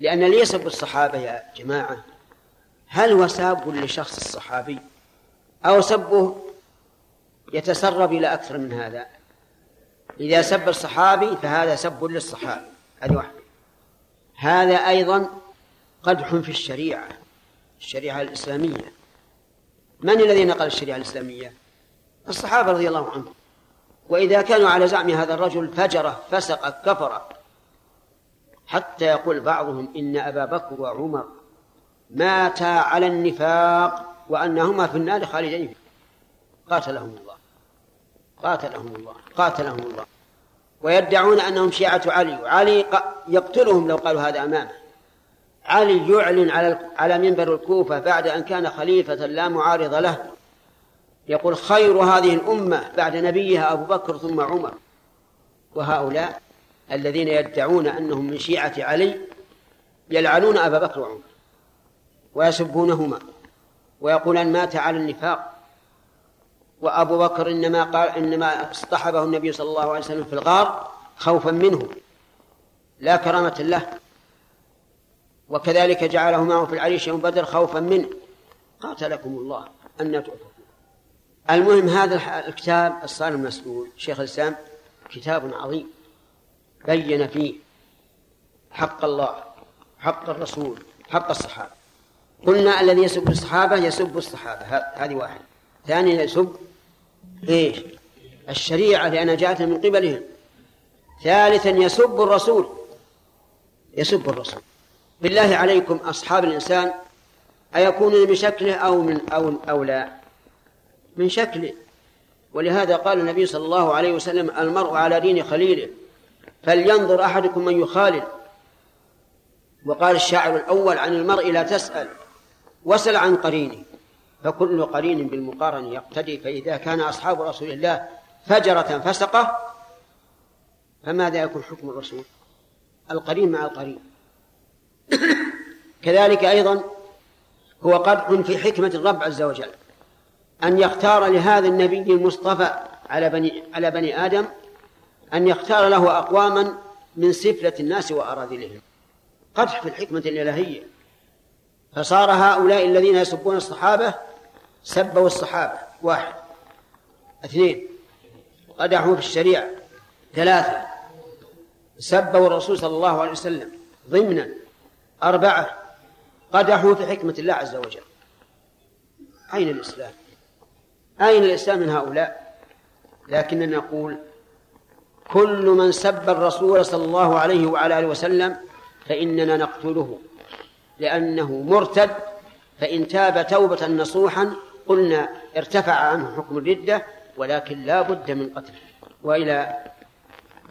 لأن اللي يسب الصحابة يا جماعة؟ هل هو ساب لشخص الصحابي؟ أو سبه يتسرب إلى أكثر من هذا؟ إذا سب الصحابي فهذا سب للصحابي. هذه واحدة. هذا أيضا قدح في الشريعة الشريعة الإسلامية. من الذي نقل الشريعة الإسلامية؟ الصحابة رضي الله عنهم. وإذا كانوا على زعم هذا الرجل فجر فسق كفر. حتى يقول بعضهم إن أبا بكر وعمر ماتا على النفاق وأنهما في النار خالدين قاتلهم الله. قاتلهم الله. قاتلهم الله. ويدعون أنهم شيعة علي. وعلي يقتلهم لو قالوا هذا أمامه. علي يعلن على على منبر الكوفة بعد أن كان خليفة لا معارض له. يقول خير هذه الأمة بعد نبيها أبو بكر ثم عمر. وهؤلاء الذين يدعون أنهم من شيعة علي يلعنون أبا بكر وعمر. ويسبونهما. ويقولان مات على النفاق. وأبو بكر إنما قال إنما اصطحبه النبي صلى الله عليه وسلم في الغار خوفا منه لا كرامة له. وكذلك جعله معه في العريش يوم بدر خوفا منه. قاتلكم الله أن تؤفكون المهم هذا الكتاب الصالح المسؤول شيخ الإسلام كتاب عظيم. بين فيه حق الله حق الرسول حق الصحابة. قلنا الذي يسب الصحابة يسب الصحابة هذه واحدة. ثانيا يسب إيش؟ الشريعة لأنها جاءت من قبلهم. ثالثا يسب الرسول. يسب الرسول. بالله عليكم أصحاب الإنسان أيكونون بشكله أو من أو أو لا؟ من شكله. ولهذا قال النبي صلى الله عليه وسلم المرء على دين خليله فلينظر أحدكم من يخالل. وقال الشاعر الأول عن المرء لا تسأل وسل عن قرينه. فكل قرين بالمقارن يقتدي فإذا كان أصحاب رسول الله فجرة فسقة فماذا يكون حكم الرسول؟ القرين مع القرين. *coughs* كذلك أيضا هو قدح في حكمة الرب عز وجل أن يختار لهذا النبي المصطفى على بني على بني آدم أن يختار له أقواما من سفلة الناس وأراذلهم. قدح في الحكمة الإلهية. فصار هؤلاء الذين يسبون الصحابة سبوا الصحابة واحد. اثنين. قدحوا في الشريعة. ثلاثة. سبوا الرسول صلى الله عليه وسلم. ضمنا. أربعة. قدحوا في حكمة الله عز وجل. أين الإسلام؟ أين الإسلام من هؤلاء؟ لكننا نقول كل من سب الرسول صلى الله عليه وعلى آله وسلم فإننا نقتله. لأنه مرتد. فإن تاب توبة نصوحا قلنا ارتفع عنه حكم الردة ولكن لا بد من قتله وإلى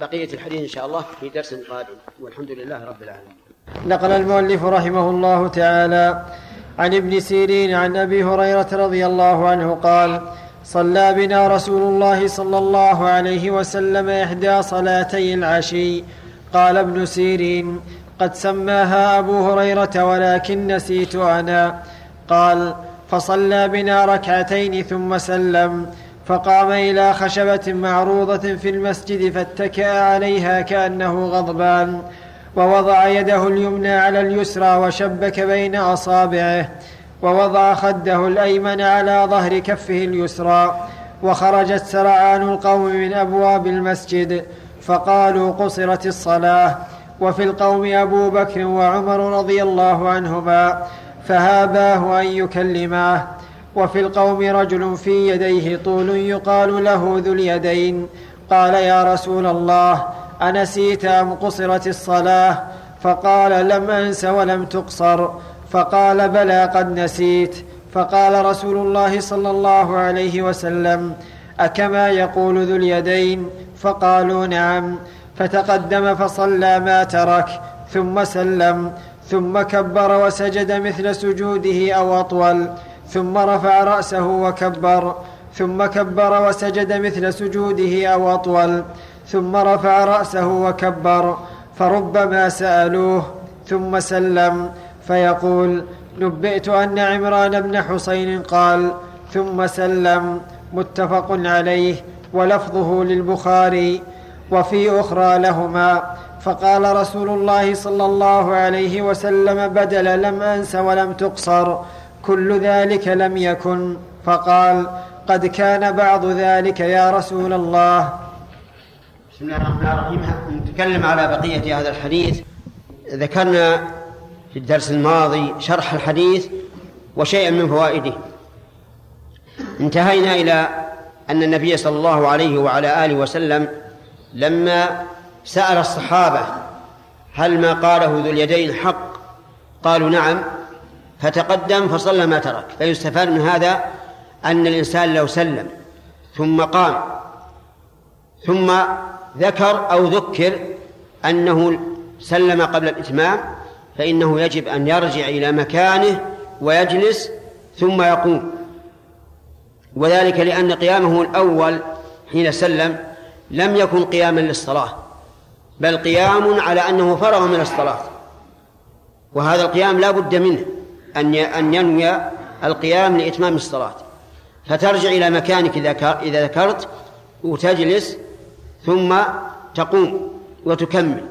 بقية الحديث إن شاء الله في درس قادم. والحمد لله رب العالمين. نقل المؤلف رحمه الله تعالى عن ابن سيرين عن أبي هريرة رضي الله عنه قال صلى بنا رسول الله صلى الله عليه وسلم إحدى صلاتي العشي. قال ابن سيرين قد سماها أبو هريرة ولكن نسيت أنا. قال فصلى بنا ركعتين ثم سلم فقام إلى خشبة معروضة في المسجد فاتكأ عليها كأنه غضبان ووضع يده اليمنى على اليسرى وشبك بين أصابعه ووضع خده الأيمن على ظهر كفه اليسرى وخرجت سرعان القوم من أبواب المسجد فقالوا قصرت الصلاة وفي القوم أبو بكر وعمر رضي الله عنهما فهاباه أن يكلماه. وفي القوم رجل في يديه طول يقال له ذو اليدين. قال يا رسول الله أنسيت أم قصرت الصلاة؟ فقال لم أنس ولم تقصر. فقال بلى قد نسيت. فقال رسول الله صلى الله عليه وسلم أكما يقول ذو اليدين؟ فقالوا نعم. فتقدم فصلى ما ترك ثم سلم. ثم كبر وسجد مثل سجوده أو أطول ثم رفع رأسه وكبر ثم كبر وسجد مثل سجوده أو أطول ثم رفع رأسه وكبر فربما سألوه ثم سلم فيقول نبئت أن عمران بن حسين قال ثم سلم متفق عليه ولفظه للبخاري وفي أخرى لهما فقال رسول الله صلى الله عليه وسلم بدل لم أنس ولم تقصر كل ذلك لم يكن. فقال قد كان بعض ذلك يا رسول الله. بسم الله الرحمن الرحيم. نتكلم على بقية هذا الحديث. ذكرنا في الدرس الماضي شرح الحديث وشيئا من فوائده. انتهينا إلى أن النبي صلى الله عليه وعلى آله وسلم لما سأل الصحابة هل ما قاله ذو اليدين حق؟ قالوا نعم. فتقدم فصلى ما ترك. فيستفاد من هذا أن الإنسان لو سلم ثم قام ثم ذكر أو ذكر أنه سلم قبل الإتمام فإنه يجب أن يرجع إلى مكانه ويجلس ثم يقوم. وذلك لأن قيامه الأول حين سلم لم يكن قياما للصلاة. بل قيام على أنه فرغ من الصلاة. وهذا القيام لا بد منه أن أن ينوي القيام لإتمام الصلاة. فترجع إلى مكانك إذا ذكرت وتجلس ثم تقوم وتكمل.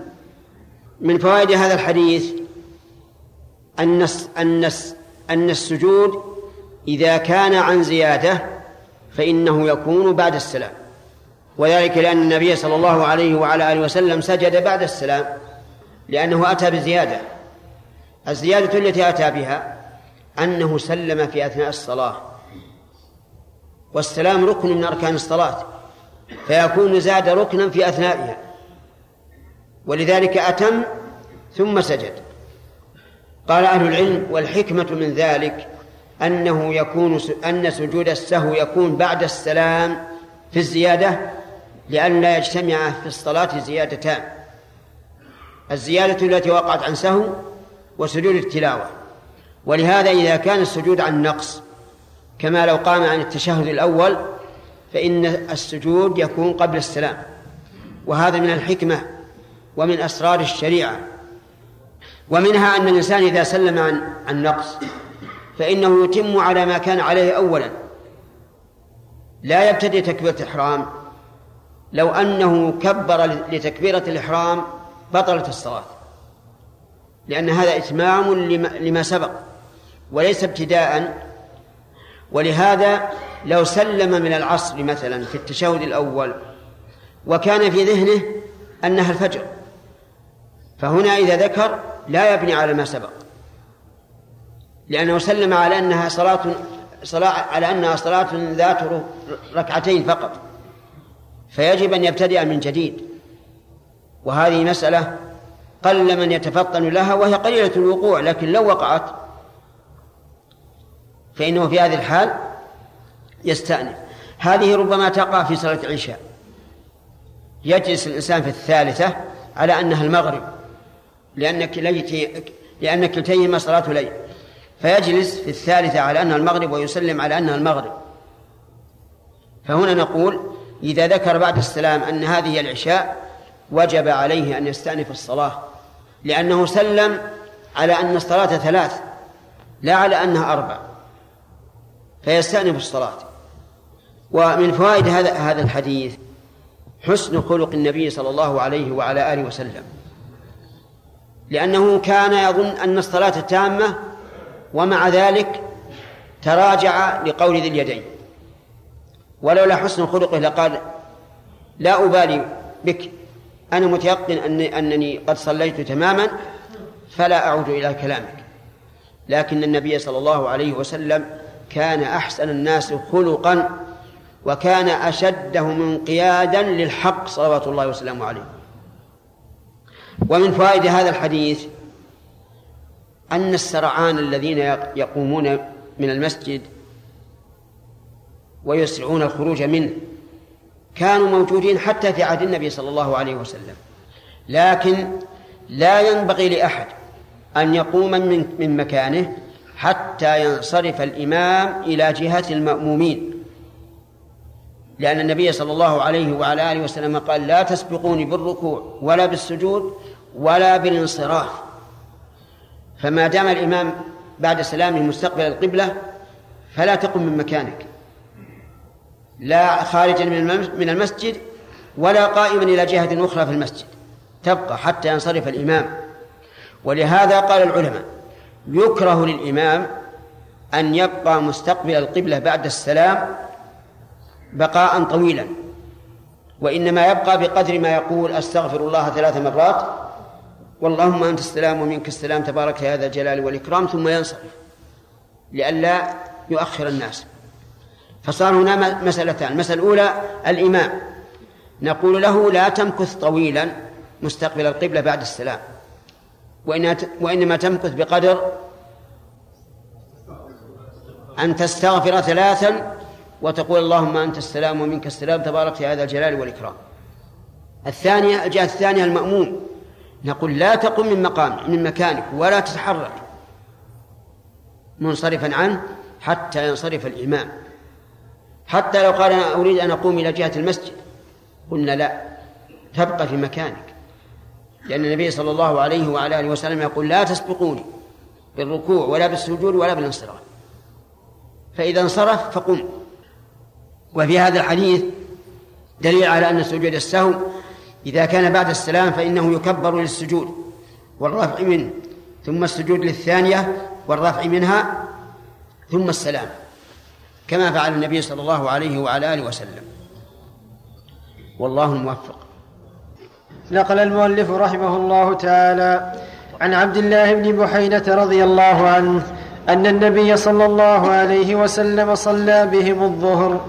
من فوائد هذا الحديث أن أن أن السجود إذا كان عن زيادة فإنه يكون بعد السلام. وذلك لأن النبي صلى الله عليه وعلى آله وسلم سجد بعد السلام لأنه أتى بزيادة. الزيادة التي أتى بها أنه سلم في أثناء الصلاة. والسلام ركن من أركان الصلاة فيكون زاد ركنا في أثنائها. ولذلك أتم ثم سجد. قال أهل العلم والحكمة من ذلك أنه يكون أن سجود السهو يكون بعد السلام في الزيادة لأن لا يجتمع في الصلاة زيادتان. الزيادة التي وقعت عن سهو وسجود التلاوة. ولهذا إذا كان السجود عن نقص كما لو قام عن التشهد الأول فإن السجود يكون قبل السلام. وهذا من الحكمة ومن أسرار الشريعة. ومنها أن الإنسان إذا سلم عن عن نقص فإنه يتم على ما كان عليه أولا. لا يبتدئ تكبيرة الإحرام لو أنه كبر لتكبيرة الإحرام بطلت الصلاة. لأن هذا إتمام لما سبق وليس ابتداء. ولهذا لو سلم من العصر مثلا في التشهد الأول وكان في ذهنه أنها الفجر فهنا إذا ذكر لا يبني على ما سبق. لأنه سلم على أنها صلاة صلاة على أنها صلاة ذات ركعتين فقط. فيجب أن يبتدئ من جديد. وهذه مسألة قل من يتفطن لها وهي قليلة الوقوع لكن لو وقعت فإنه في هذه الحال يستأنف. هذه ربما تقع في صلاة العشاء. يجلس الإنسان في الثالثة على أنها المغرب لأن كليتي لأن كلتيهما صلاة ليل فيجلس في الثالثة على أنها المغرب ويسلم على أنها المغرب. فهنا نقول إذا ذكر بعد السلام أن هذه العشاء وجب عليه أن يستأنف الصلاة لأنه سلم على أن الصلاة ثلاث لا على أنها أربع فيستأنف الصلاة. ومن فوائد هذا هذا الحديث حسن خلق النبي صلى الله عليه وعلى آله وسلم. لأنه كان يظن أن الصلاة تامة ومع ذلك تراجع لقول ذي اليدين. ولولا حسن خلقه لقال لا أبالي بك. أنا متيقن أني, أنني قد صليت تماما فلا أعود إلى كلامك. لكن النبي صلى الله عليه وسلم كان أحسن الناس خلقا وكان أشدهم انقيادا للحق صلوات الله وسلامه عليه. ومن فوائد هذا الحديث أن السرعان الذين يقومون من المسجد ويسرعون الخروج منه. كانوا موجودين حتى في عهد النبي صلى الله عليه وسلم. لكن لا ينبغي لأحد أن يقوم من من مكانه حتى ينصرف الإمام إلى جهة المأمومين. لأن النبي صلى الله عليه وعلى آله وسلم قال لا تسبقوني بالركوع ولا بالسجود ولا بالانصراف. فما دام الإمام بعد سلامه مستقبل القبلة فلا تقم من مكانك. لا خارجا من المسجد ولا قائما إلى جهة أخرى في المسجد. تبقى حتى ينصرف الإمام. ولهذا قال العلماء يكره للإمام أن يبقى مستقبل القبلة بعد السلام بقاء طويلا. وإنما يبقى بقدر ما يقول أستغفر الله ثلاث مرات واللهم أنت السلام ومنك السلام تبارك هذا الجلال والإكرام ثم ينصرف. لئلا يؤخر الناس. فصار هنا مسألتان. المسألة الأولى الإمام. نقول له لا تمكث طويلا مستقبل القبلة بعد السلام. وإنما تمكث بقدر أن تستغفر ثلاثا وتقول اللهم أنت السلام ومنك السلام تبارك في هذا الجلال والإكرام. الثانية الجهة الثانية المأموم. نقول لا تقم من مقام من مكانك ولا تتحرك منصرفا عنه حتى ينصرف الإمام. حتى لو قال أنا أريد أن أقوم إلى جهة المسجد. قلنا لا تبقى في مكانك. لأن النبي صلى الله عليه وعلى آله وسلم يقول لا تسبقوني بالركوع ولا بالسجود ولا بالانصراف. فإذا انصرف فقم. وفي هذا الحديث دليل على أن سجود السهو إذا كان بعد السلام فإنه يكبر للسجود والرفع منه ثم السجود للثانية والرفع منها ثم السلام. كما فعل النبي صلى الله عليه وعلى آله وسلم. والله الموفق. نقل المؤلف رحمه الله تعالى عن عبد الله بن بحينة رضي الله عنه أن النبي صلى الله عليه وسلم صلى بهم الظهر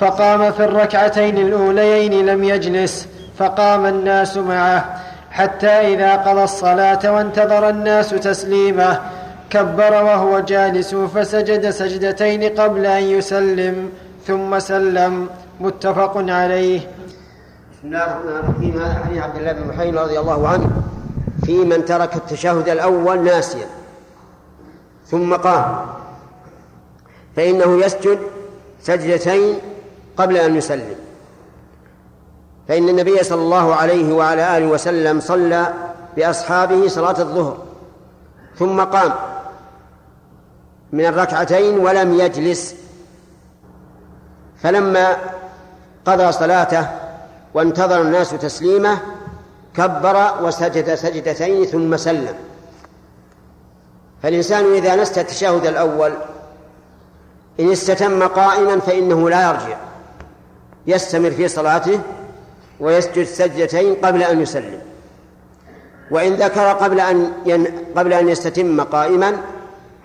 فقام في الركعتين الأوليين لم يجلس فقام الناس معه حتى إذا قضى الصلاة وانتظر الناس تسليمه كبر وهو جالس فسجد سجدتين قبل أن يسلم ثم سلم. متفق عليه. بسم الله الرحمن الرحيم. هذا حديث عبد الله بن محيي رضي الله عنه. في من ترك التشهد الأول ناسيا. ثم قام. فإنه يسجد سجدتين قبل أن يسلم. فإن النبي صلى الله عليه وعلى آله وسلم صلى بأصحابه صلاة الظهر. ثم قام. من الركعتين ولم يجلس. فلما قضى صلاته وانتظر الناس تسليمه كبر وسجد سجدتين ثم سلم. فالإنسان إذا نسى التشهد الأول إن استتم قائما فإنه لا يرجع. يستمر في صلاته ويسجد سجدتين قبل أن يسلم. وإن ذكر قبل أن ين... قبل أن يستتم قائما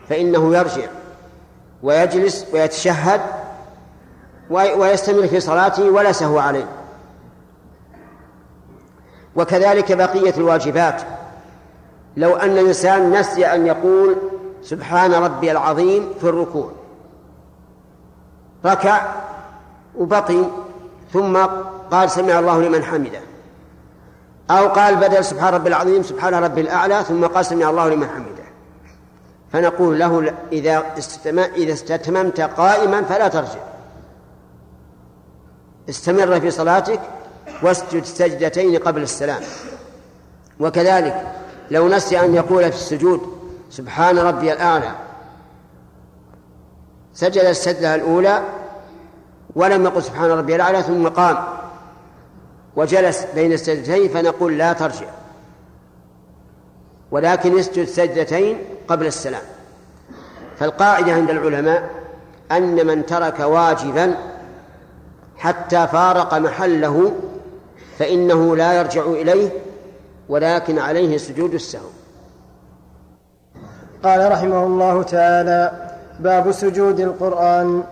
فإنه يرجع ويجلس ويتشهد ويستمر في صلاته ولا سهو عليه. وكذلك بقية الواجبات. لو أن الإنسان نسي أن يقول سبحان ربي العظيم في الركوع. ركع وبقي ثم قال سمع الله لمن حمده. أو قال بدل سبحان ربي العظيم سبحان ربي الأعلى ثم قال سمع الله لمن حمده. فنقول له إذا إذا استتممت قائما فلا ترجع. استمر في صلاتك واسجد سجدتين قبل السلام. وكذلك لو نسي أن يقول في السجود سبحان ربي الأعلى. سجد السجدة الأولى ولم يقل سبحان ربي الأعلى ثم قام. وجلس بين السجدتين فنقول لا ترجع. ولكن يسجد سجدتين قبل السلام. فالقاعدة عند العلماء أن من ترك واجبا حتى فارق محله فإنه لا يرجع إليه ولكن عليه سجود السهو. قال رحمه الله تعالى باب سجود القرآن.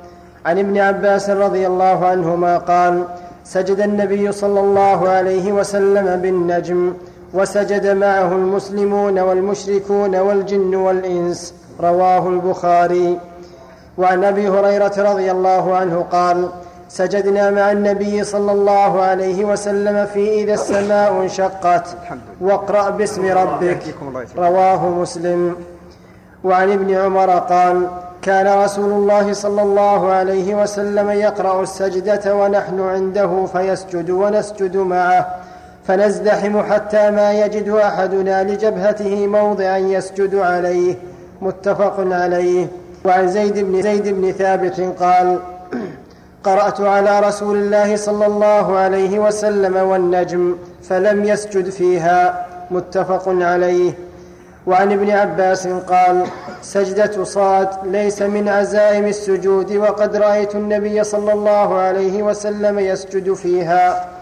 عن ابن عباس رضي الله عنهما قال سجد النبي صلى الله عليه وسلم بالنجم وسجد معه المسلمون والمشركون والجن والإنس رواه البخاري. وعن أبي هريرة رضي الله عنه قال سجدنا مع النبي صلى الله عليه وسلم في إذا السماء انشقت. واقرأ باسم ربك. رواه مسلم. وعن ابن عمر قال كان رسول الله صلى الله عليه وسلم يقرأ السجدة ونحن عنده فيسجد ونسجد معه. فنزدحم حتى ما يجد أحدنا لجبهته موضعا يسجد عليه. متفق عليه. وعن زيد بن زيد بن ثابت قال قرأت على رسول الله صلى الله عليه وسلم والنجم فلم يسجد فيها. متفق عليه. وعن ابن عباس قال سجدة صاد ليس من عزائم السجود وقد رأيت النبي صلى الله عليه وسلم يسجد فيها.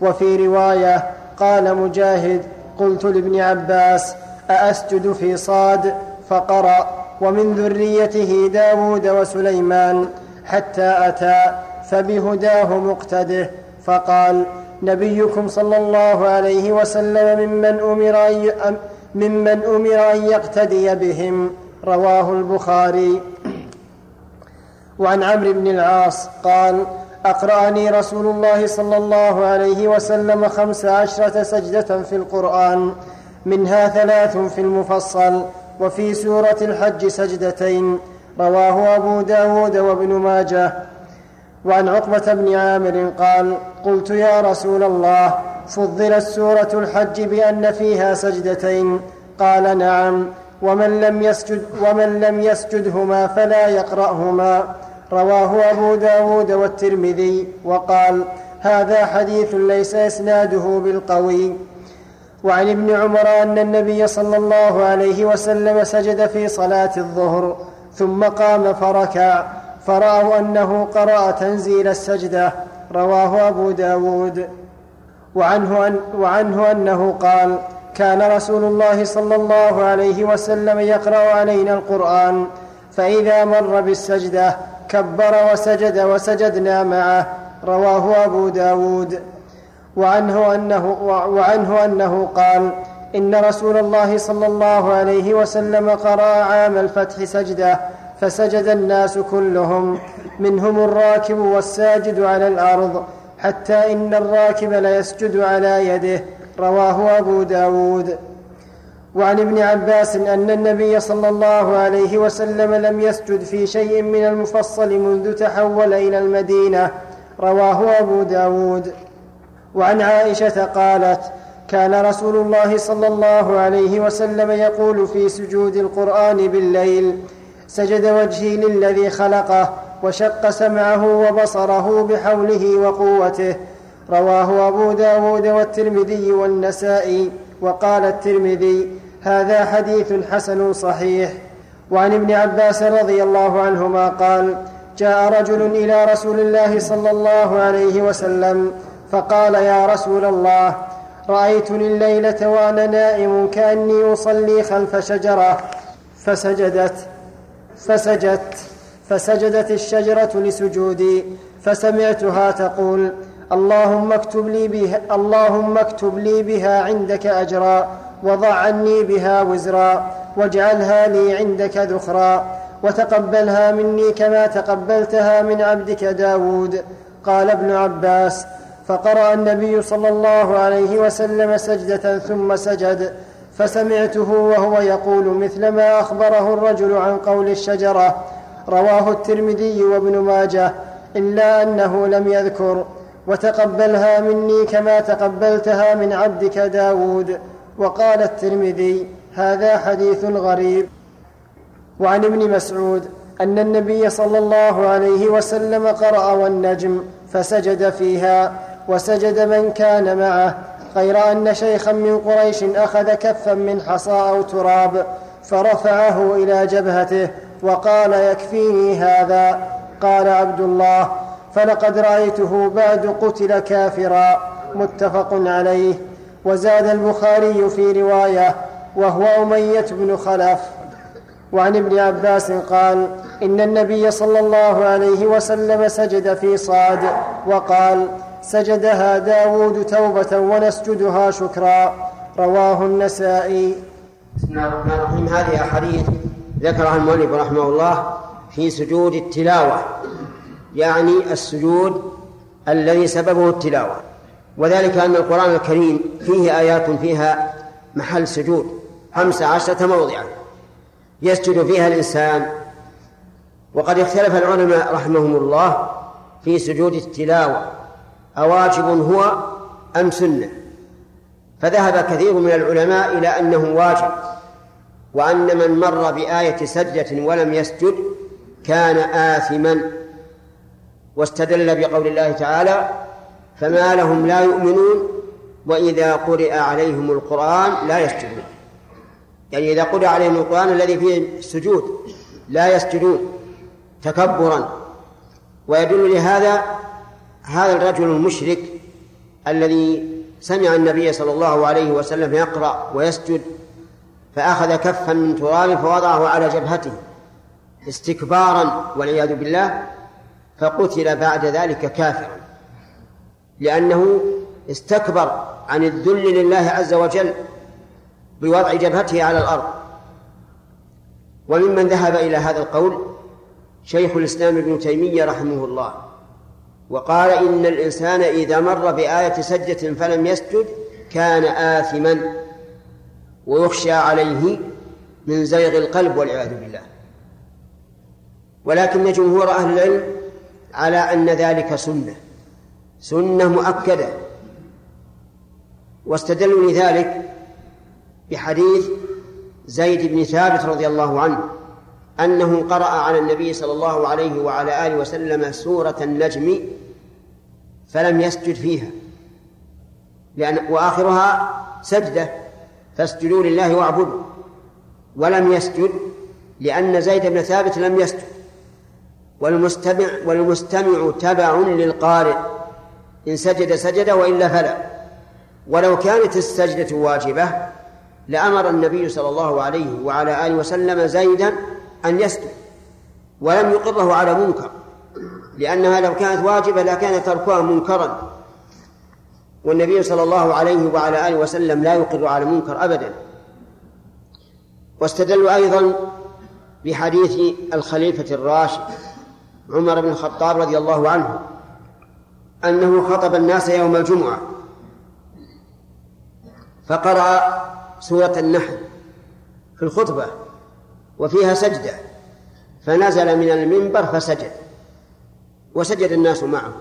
وفي رواية قال مجاهد قلت لابن عباس أأسجد في صاد فقرأ ومن ذريته داود وسليمان حتى أتى فبهداه مقتده فقال نبيكم صلى الله عليه وسلم ممن أمر أن ممن أمر أن يقتدي بهم رواه البخاري. وعن عمرو بن العاص قال أقرأني رسول الله صلى الله عليه وسلم خمس عشرة سجدة في القرآن منها ثلاث في المفصل وفي سورة الحج سجدتين رواه أبو داود وابن ماجه. وعن عقبة بن عامر قال قلت يا رسول الله فضلت سورة الحج بأن فيها سجدتين. قال نعم. ومن لم يسجد ومن لم يسجدهما فلا يقرأهما. رواه أبو داود والترمذي وقال هذا حديث ليس إسناده بالقوي. وعن ابن عمر أن النبي صلى الله عليه وسلم سجد في صلاة الظهر ثم قام فركع فرأوا أنه قرأ تنزيل السجدة رواه أبو داود. وعنه, أن وعنه أنه قال كان رسول الله صلى الله عليه وسلم يقرأ علينا القرآن فإذا مر بالسجدة كبر وسجد وسجدنا معه رواه أبو داود. وعنه أنه, وعنه أنه قال إن رسول الله صلى الله عليه وسلم قرأ عام الفتح سجدة فسجد الناس كلهم منهم الراكب والساجد على الأرض حتى إن الراكب ليسجد على يده رواه أبو داود. وعن ابن عباس أن النبي صلى الله عليه وسلم لم يسجد في شيء من المفصل منذ تحول إلى المدينة. رواه أبو داود. وعن عائشة قالت كان رسول الله صلى الله عليه وسلم يقول في سجود القرآن بالليل سجد وجهي للذي خلقه وشق سمعه وبصره بحوله وقوته. رواه أبو داود والترمذي والنسائي. وقال الترمذي هذا حديث حسن صحيح. وعن ابن عباس رضي الله عنهما قال جاء رجل إلى رسول الله صلى الله عليه وسلم فقال يا رسول الله رأيتني الليلة وأنا نائم كأني أصلي خلف شجرة. فسجدت فسجدت فسجدت الشجرة لسجودي فسمعتها تقول اللهم اكتب لي بها اللهم اكتب لي بها عندك أجرا. وضع عني بها وزرا واجعلها لي عندك ذخرا وتقبلها مني كما تقبلتها من عبدك داود قال ابن عباس. فقرأ النبي صلى الله عليه وسلم سجدة ثم سجد فسمعته وهو يقول مثل ما أخبره الرجل عن قول الشجرة. رواه الترمذي وابن ماجه إلا أنه لم يذكر. وتقبلها مني كما تقبلتها من عبدك داود. وقال الترمذي هذا حديث غريب. وعن ابن مسعود أن النبي صلى الله عليه وسلم قرأ والنجم فسجد فيها وسجد من كان معه غير أن شيخا من قريش أخذ كفا من حصى أو تراب فرفعه إلى جبهته وقال يكفيني هذا؟ قال عبد الله فلقد رأيته بعد قتل كافرا. متفق عليه. وزاد البخاري في رواية وهو أمية بن خلف. وعن ابن عباس قال إن النبي صلى الله عليه وسلم سجد في صاد وقال سجدها داود توبة ونسجدها شكرا. رواه النسائي. بسم الله الرحمن الرحيم. هذه أحاديث ذكرها المؤلف رحمه الله في سجود التلاوة يعني السجود الذي سببه التلاوة. وذلك أن القرآن الكريم فيه آيات فيها محل سجود خمس عشرة موضعا يسجد فيها الإنسان. وقد اختلف العلماء رحمهم الله في سجود التلاوة أواجب هو أم سنة؟ فذهب كثير من العلماء إلى أنه واجب وأن من مر بآية سجدة ولم يسجد كان آثما واستدل بقول الله تعالى فما لهم لا يؤمنون وإذا قرئ عليهم القرآن لا يسجدون. يعني إذا قرئ عليهم القرآن الذي فيه السجود لا يسجدون تكبرا. ويدل لهذا هذا الرجل المشرك الذي سمع النبي صلى الله عليه وسلم يقرأ ويسجد فأخذ كفا من تراب فوضعه على جبهته استكبارا والعياذ بالله فقتل بعد ذلك كافرا. لأنه استكبر عن الذل لله عز وجل بوضع جبهته على الأرض. وممن ذهب إلى هذا القول شيخ الإسلام ابن تيمية رحمه الله وقال إن الإنسان إذا مر بآية سجدة فلم يسجد كان آثما ويخشى عليه من زيغ القلب والعياذ بالله. ولكن جمهور أهل العلم على أن ذلك سنة. سنة مؤكدة. واستدلوا لذلك بحديث زيد بن ثابت رضي الله عنه أنه قرأ على النبي صلى الله عليه وعلى آله وسلم سورة النجم فلم يسجد فيها لأن وآخرها سجدة فاسجدوا لله واعبدوا ولم يسجد لأن زيد بن ثابت لم يسجد. والمستمع والمستمع تبع للقارئ. إن سجد سجد وإلا فلا ولو كانت السجدة واجبة لأمر النبي صلى الله عليه وعلى آله وسلم زيدا أن يسجد ولم يقره على منكر لأنها لو كانت واجبة لكان تركها منكرا. والنبي صلى الله عليه وعلى آله وسلم لا يقر على منكر أبدا. واستدلوا أيضا بحديث الخليفة الراشد عمر بن الخطاب رضي الله عنه أنه خطب الناس يوم الجمعة. فقرأ سورة النحل في الخطبة وفيها سجدة. فنزل من المنبر فسجد. وسجد الناس معه.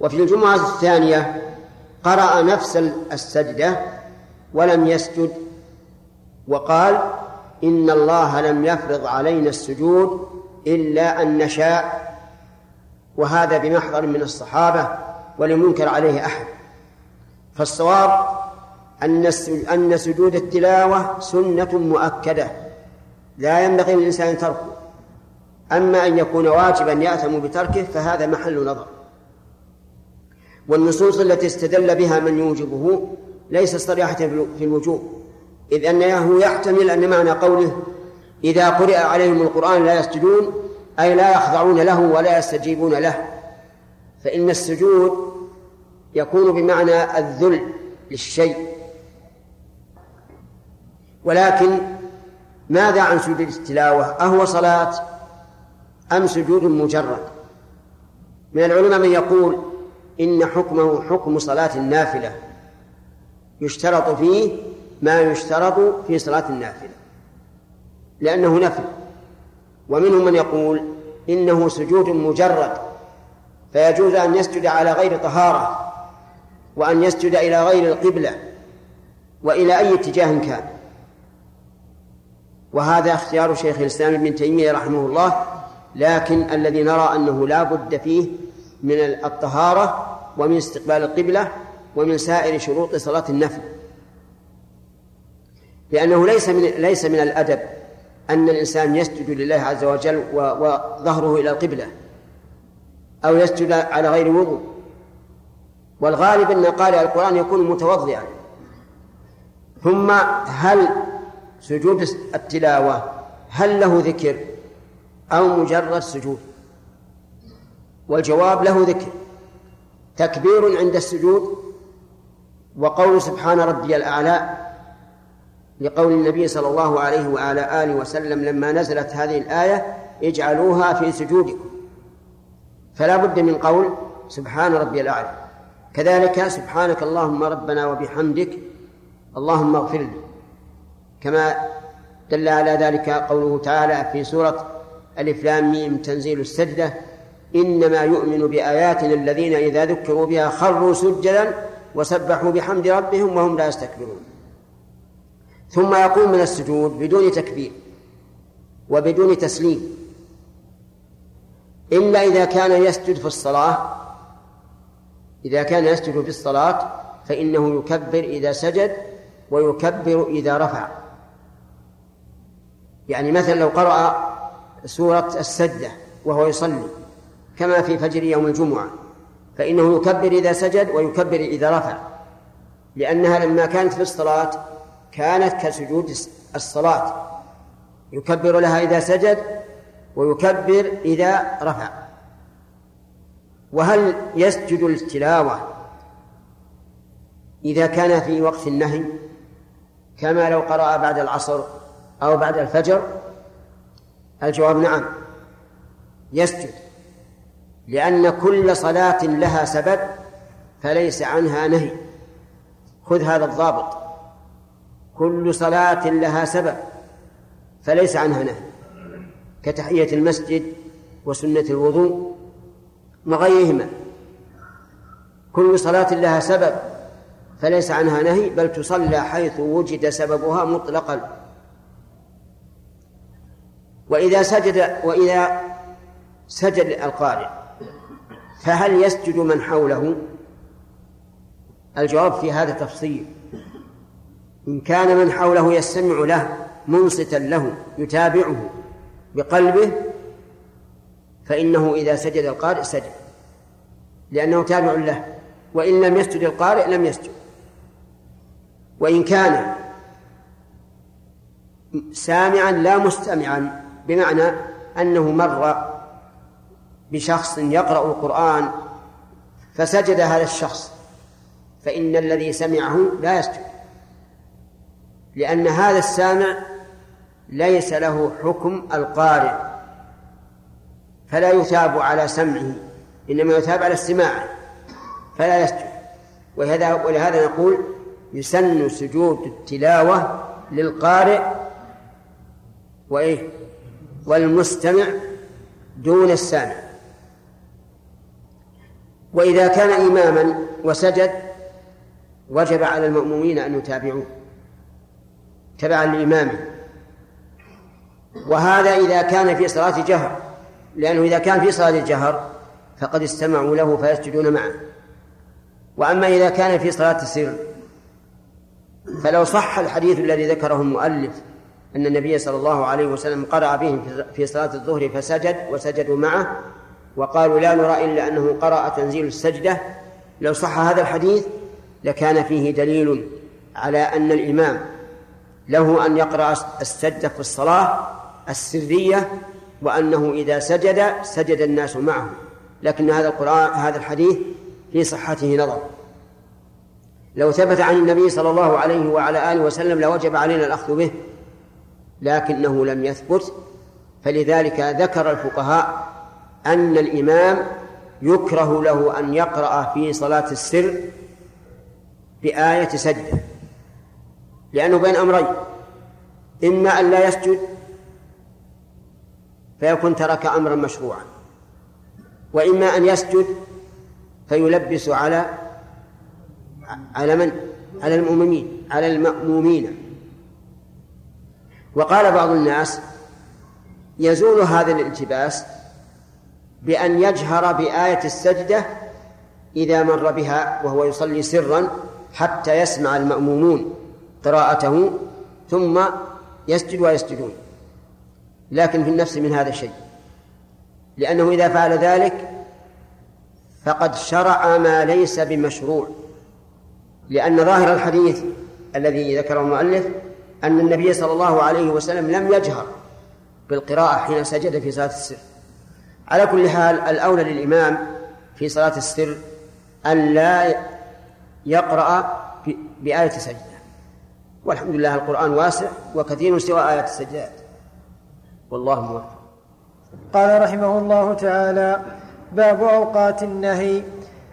وفي الجمعة الثانية قرأ نفس السجدة ولم يسجد. وقال إن الله لم يفرض علينا السجود إلا أن نشاء وهذا بمحضر من الصحابة ولم ينكر عليه أحد. فالصواب أن أن سجود التلاوة سنة مؤكدة لا ينبغي للإنسان تركه. أما أن يكون واجبا يأثم بتركه فهذا محل نظر. والنصوص التي استدل بها من يوجبه ليس صريحة في الوجوب إذ أنه يحتمل أن معنى قوله إذا قرئ عليهم القرآن لا يسجدون أي لا يخضعون له ولا يستجيبون له. فإن السجود يكون بمعنى الذل للشيء. ولكن ماذا عن سجود التلاوة؟ أهو صلاة أم سجود مجرد؟ من العلماء من يقول إن حكمه حكم صلاة النافلة. يشترط فيه ما يشترط في صلاة النافلة. لأنه نفل. ومنهم من يقول إنه سجود مجرد فيجوز أن يسجد على غير طهارة وأن يسجد إلى غير القبلة وإلى أي اتجاه كان. وهذا اختيار شيخ الإسلام ابن تيمية رحمه الله لكن الذي نرى أنه لا بد فيه من الطهارة ومن استقبال القبلة ومن سائر شروط صلاة النفل لأنه ليس من ليس من الأدب أن الإنسان يسجد لله عز وجل وظهره إلى القبلة أو يسجد على غير وضوء. والغالب أن قارئ القرآن يكون متوضئا. ثم هل سجود التلاوة هل له ذكر أو مجرد سجود؟ والجواب له ذكر. تكبير عند السجود وقول سبحان ربي الأعلى لقول النبي صلى الله عليه وعلى آله وسلم لما نزلت هذه الآية اجعلوها في سجودكم. فلا بد من قول سبحان ربي الأعلى. كذلك سبحانك اللهم ربنا وبحمدك اللهم اغفر لي كما دل على ذلك قوله تعالى في سورة ألف لام ميم تنزيل السجدة إنما يؤمن بآياتنا الذين إذا ذكروا بها خروا سجدا وسبحوا بحمد ربهم وهم لا يستكبرون. ثم يقوم من السجود بدون تكبير وبدون تسليم. إلا إذا كان يسجد في الصلاة إذا كان يسجد في الصلاة فإنه يكبر إذا سجد ويكبر إذا رفع. يعني مثلا لو قرأ سورة السجدة وهو يصلي كما في فجر يوم الجمعة فإنه يكبر إذا سجد ويكبر إذا رفع لأنها لما كانت في الصلاة كانت كسجود الصلاة. يكبر لها إذا سجد ويكبر إذا رفع. وهل يسجد التلاوة إذا كان في وقت النهي؟ كما لو قرأ بعد العصر أو بعد الفجر؟ الجواب نعم يسجد. لأن كل صلاة لها سبب فليس عنها نهي. خذ هذا الضابط. كل صلاة لها سبب فليس عنها نهي. كتحية المسجد وسنة الوضوء وغيرهما كل صلاة لها سبب فليس عنها نهي بل تصلى حيث وجد سببها مطلقا. وإذا سجد وإذا سجد القارئ فهل يسجد من حوله؟ الجواب في هذا تفصيل. إن كان من حوله يستمع له منصتا له يتابعه بقلبه فإنه إذا سجد القارئ سجد لأنه تابع له. وإن لم يسجد القارئ لم يسجد. وإن كان سامعا لا مستمعا بمعنى أنه مر بشخص يقرأ القرآن فسجد هذا الشخص فإن الذي سمعه لا يسجد. لأن هذا السامع ليس له حكم القارئ فلا يثاب على سمعه إنما يثاب على استماعه فلا يسجد ولهذا ولهذا نقول يسن سجود التلاوة للقارئ وإيه؟ والمستمع دون السامع. وإذا كان إماما وسجد وجب على المأمومين أن يتابعوه. تبعا لإمامه وهذا إذا كان في صلاة جهر لأنه إذا كان في صلاة الجهر فقد استمعوا له فيسجدون معه. وأما إذا كان في صلاة السر فلو صح الحديث الذي ذكره المؤلف أن النبي صلى الله عليه وسلم قرأ بهم في صلاة الظهر فسجد وسجدوا معه وقالوا لا نرى إلا أنه قرأ تنزيل السجدة لو صح هذا الحديث لكان فيه دليل على أن الإمام له أن يقرأ السجدة في الصلاة السرية وأنه إذا سجد سجد الناس معه. لكن هذا القرآن هذا الحديث في صحته نظر. لو ثبت عن النبي صلى الله عليه وعلى آله وسلم لوجب علينا الأخذ به لكنه لم يثبت. فلذلك ذكر الفقهاء أن الإمام يكره له أن يقرأ في صلاة السر بآية سجدة. لأنه بين أمرين. إما أن لا يسجد فيكون ترك أمرا مشروعا. وإما أن يسجد فيلبس على على من؟ على المؤمنين على المأمومين. وقال بعض الناس يزول هذا الالتباس بأن يجهر بآية السجدة إذا مر بها وهو يصلي سرا حتى يسمع المأمومون. قراءته ثم يسجد ويسجدون. لكن في النفس من هذا الشيء. لأنه إذا فعل ذلك فقد شرع ما ليس بمشروع. لأن ظاهر الحديث الذي ذكره المؤلف أن النبي صلى الله عليه وسلم لم يجهر بالقراءة حين سجد في صلاة السر. على كل حال الأولى للإمام في صلاة السر أن لا يقرأ بآية سجدة والحمد لله القرآن واسع وكثير سوى آيات السجدات والله موفق. قال رحمه الله تعالى باب أوقات النهي.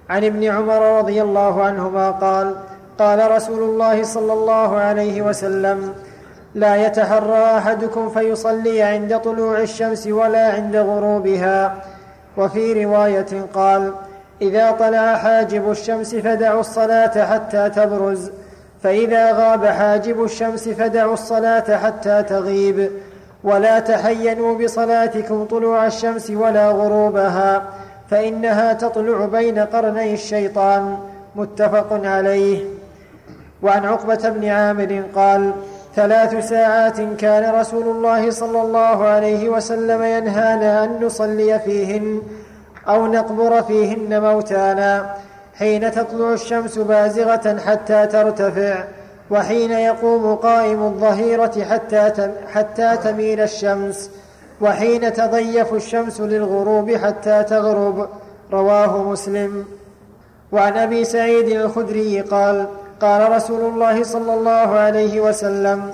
عن ابن عمر رضي الله عنهما قال قال رسول الله صلى الله عليه وسلم لا يتحرى أحدكم فيصلي عند طلوع الشمس ولا عند غروبها. وفي رواية قال إذا طلع حاجب الشمس فدعوا الصلاة حتى تبرز. فإذا غاب حاجب الشمس فدعوا الصلاة حتى تغيب. ولا تحينوا بصلاتكم طلوع الشمس ولا غروبها فإنها تطلع بين قرني الشيطان. متفق عليه. وعن عقبة بن عامر قال ثلاث ساعات كان رسول الله صلى الله عليه وسلم ينهانا أن نصلي فيهن أو نقبر فيهن موتانا. حين تطلع الشمس بازغة حتى ترتفع وحين يقوم قائم الظهيرة حتى حتى تميل الشمس وحين تضيف الشمس للغروب حتى تغرب. رواه مسلم. وعن أبي سعيد الخدري قال قال رسول الله صلى الله عليه وسلم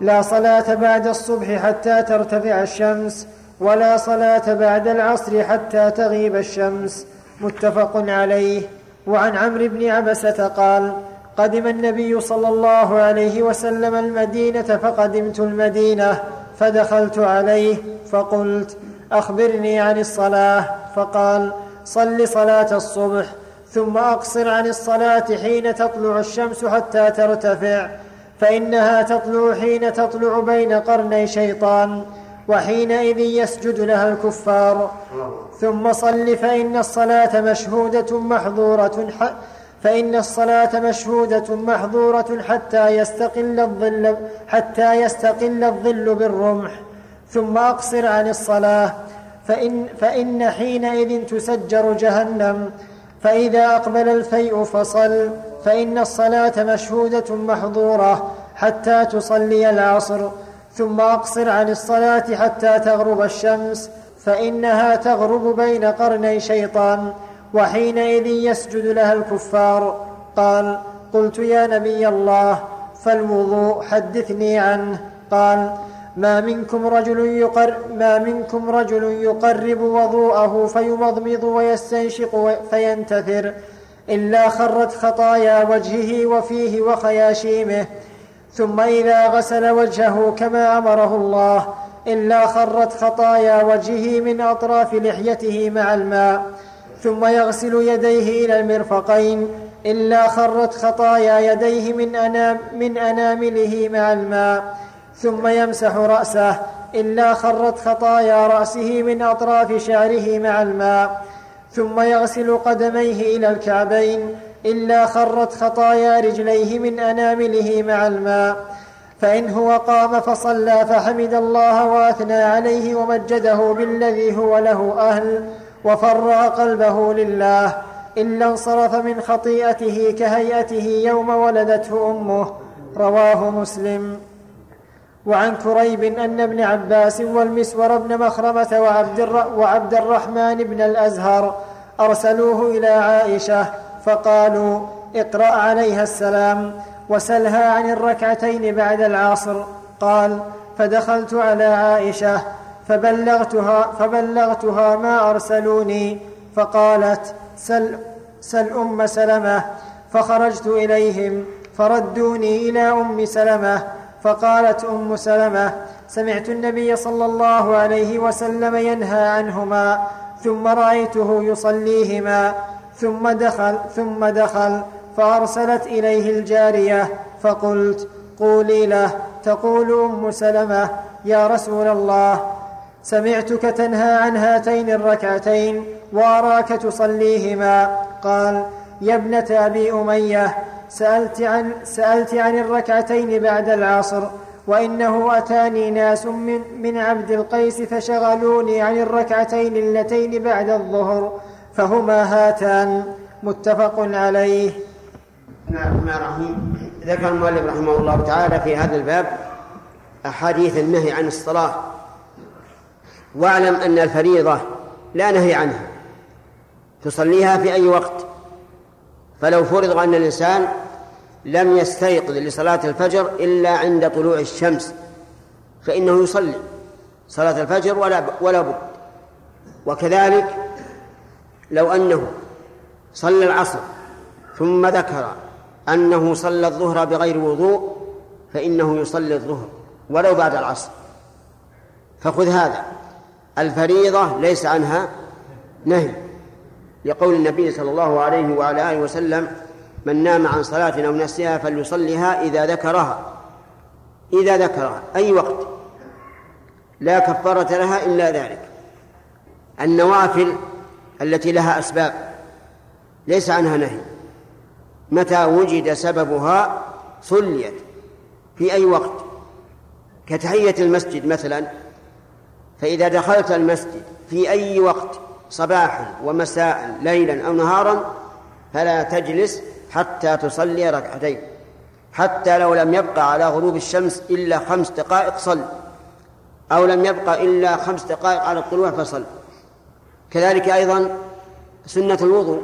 لا صلاة بعد الصبح حتى ترتفع الشمس ولا صلاة بعد العصر حتى تغيب الشمس. متفق عليه. وعن عمرو بن عبسة قال قدم النبي صلى الله عليه وسلم المدينة فقدمت المدينة فدخلت عليه فقلت أخبرني عن الصلاة. فقال صل صلاة الصبح ثم أقصر عن الصلاة حين تطلع الشمس حتى ترتفع فإنها تطلع حين تطلع بين قرني شيطان وحينئذ يسجد لها الكفار. ثم صل فإن الصلاة مشهودة محظورة فإن الصلاة مشهودة محظورة حتى يستقل الظل حتى يستقل الظل بالرمح. ثم أقصر عن الصلاة. فإن, فإن حينئذ تسجر جهنم. فإذا أقبل الفيء فصل. فإن الصلاة مشهودة محظورة حتى تصلي العصر. ثم أقصر عن الصلاة حتى تغرب الشمس. فإنها تغرب بين قرني شيطان وحينئذ يسجد لها الكفار. قال قلت يا نبي الله فالوضوء حدثني عنه. قال ما منكم رجل يقر ما منكم رجل يقرب وضوءه فيمضمض ويستنشق فينتثر إلا خرت خطايا وجهه وفيه وخياشيمه. ثم إذا غسل وجهه كما أمره الله إلا خرت خطايا وجهه من أطراف لحيته مع الماء ثم يغسل يديه إلى المرفقين إلا خرت خطايا يديه من, أنام من أنامله مع الماء ثم يمسح رأسه إلا خرت خطايا رأسه من أطراف شعره مع الماء ثم يغسل قدميه إلى الكعبين إلا خرت خطايا رجليه من أنامله مع الماء فإن هو قام فصلى فحمد الله وأثنى عليه ومجده بالذي هو له أهل وفرغ قلبه لله إلا انصرف من خطيئته كهيئته يوم ولدته أمه رواه مسلم. وعن كريب أن ابن عباس والمسور بن مخرمة وعبد, وعبد الرحمن بن الأزهر أرسلوه إلى عائشة فقالوا اقرأ عليها السلام وسلها عن الركعتين بعد العصر. قال فدخلت على عائشة فبلغتها فبلغتها ما أرسلوني فقالت سل سل أم سلمة. فخرجت إليهم فردوني إلى أم سلمة فقالت أم سلمة سمعت النبي صلى الله عليه وسلم ينهى عنهما ثم رأيته يصليهما ثم دخل ثم دخل. فأرسلت إليه الجارية فقلت قولي له. تقول أم سلمة يا رسول الله سمعتك تنهى عن هاتين الركعتين وأراك تصليهما. قال يا ابنة أبي أمية سألت عن, سألت عن الركعتين بعد العصر وإنه أتاني ناس من, من عبد القيس فشغلوني عن الركعتين اللتين بعد الظهر فهما هاتان. متفق عليه. ذكر المؤلف رحمه الله تعالى في هذا الباب أحاديث النهي عن الصلاة. واعلم أن الفريضة لا نهي عنها. تصليها في أي وقت. فلو فرض أن الإنسان لم يستيقظ لصلاة الفجر إلا عند طلوع الشمس فإنه يصلي صلاة الفجر ولا ولا بد. وكذلك لو أنه صلى العصر ثم ذكر أنه صلى الظهر بغير وضوء فإنه يصلي الظهر ولو بعد العصر. فخذ هذا. الفريضة ليس عنها نهي. لقول النبي صلى الله عليه وعلى آله وسلم من نام عن صلاة أو نسيها فليصليها إذا ذكرها. إذا ذكرها أي وقت. لا كفارة لها إلا ذلك. النوافل التي لها أسباب ليس عنها نهي. متى وجد سببها صليت في أي وقت؟ كتحية المسجد مثلا. فإذا دخلت المسجد في أي وقت؟ صباحا ومساء ليلا أو نهارا فلا تجلس حتى تصلي ركعتين. حتى لو لم يبقى على غروب الشمس إلا خمس دقائق صل. أو لم يبقى إلا خمس دقائق على الطلوع فصل. كذلك أيضا سنة الوضوء.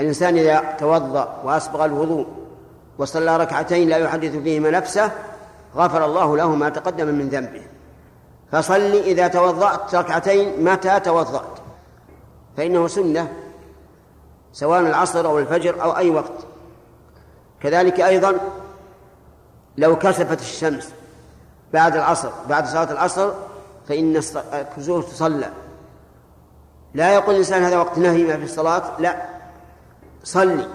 الإنسان إذا توضأ وأسبغ الوضوء وصلى ركعتين لا يحدث فيهما نفسه غفر الله له ما تقدم من ذنبه. فصل إذا توضأت ركعتين متى توضأت. فإنه سنة سواء العصر أو الفجر أو أي وقت. كذلك أيضا لو كسفت الشمس بعد العصر بعد صلاة العصر فإن الكسوف تصلى. لا يقول الإنسان هذا وقت نهي ما في الصلاة لا. صلي.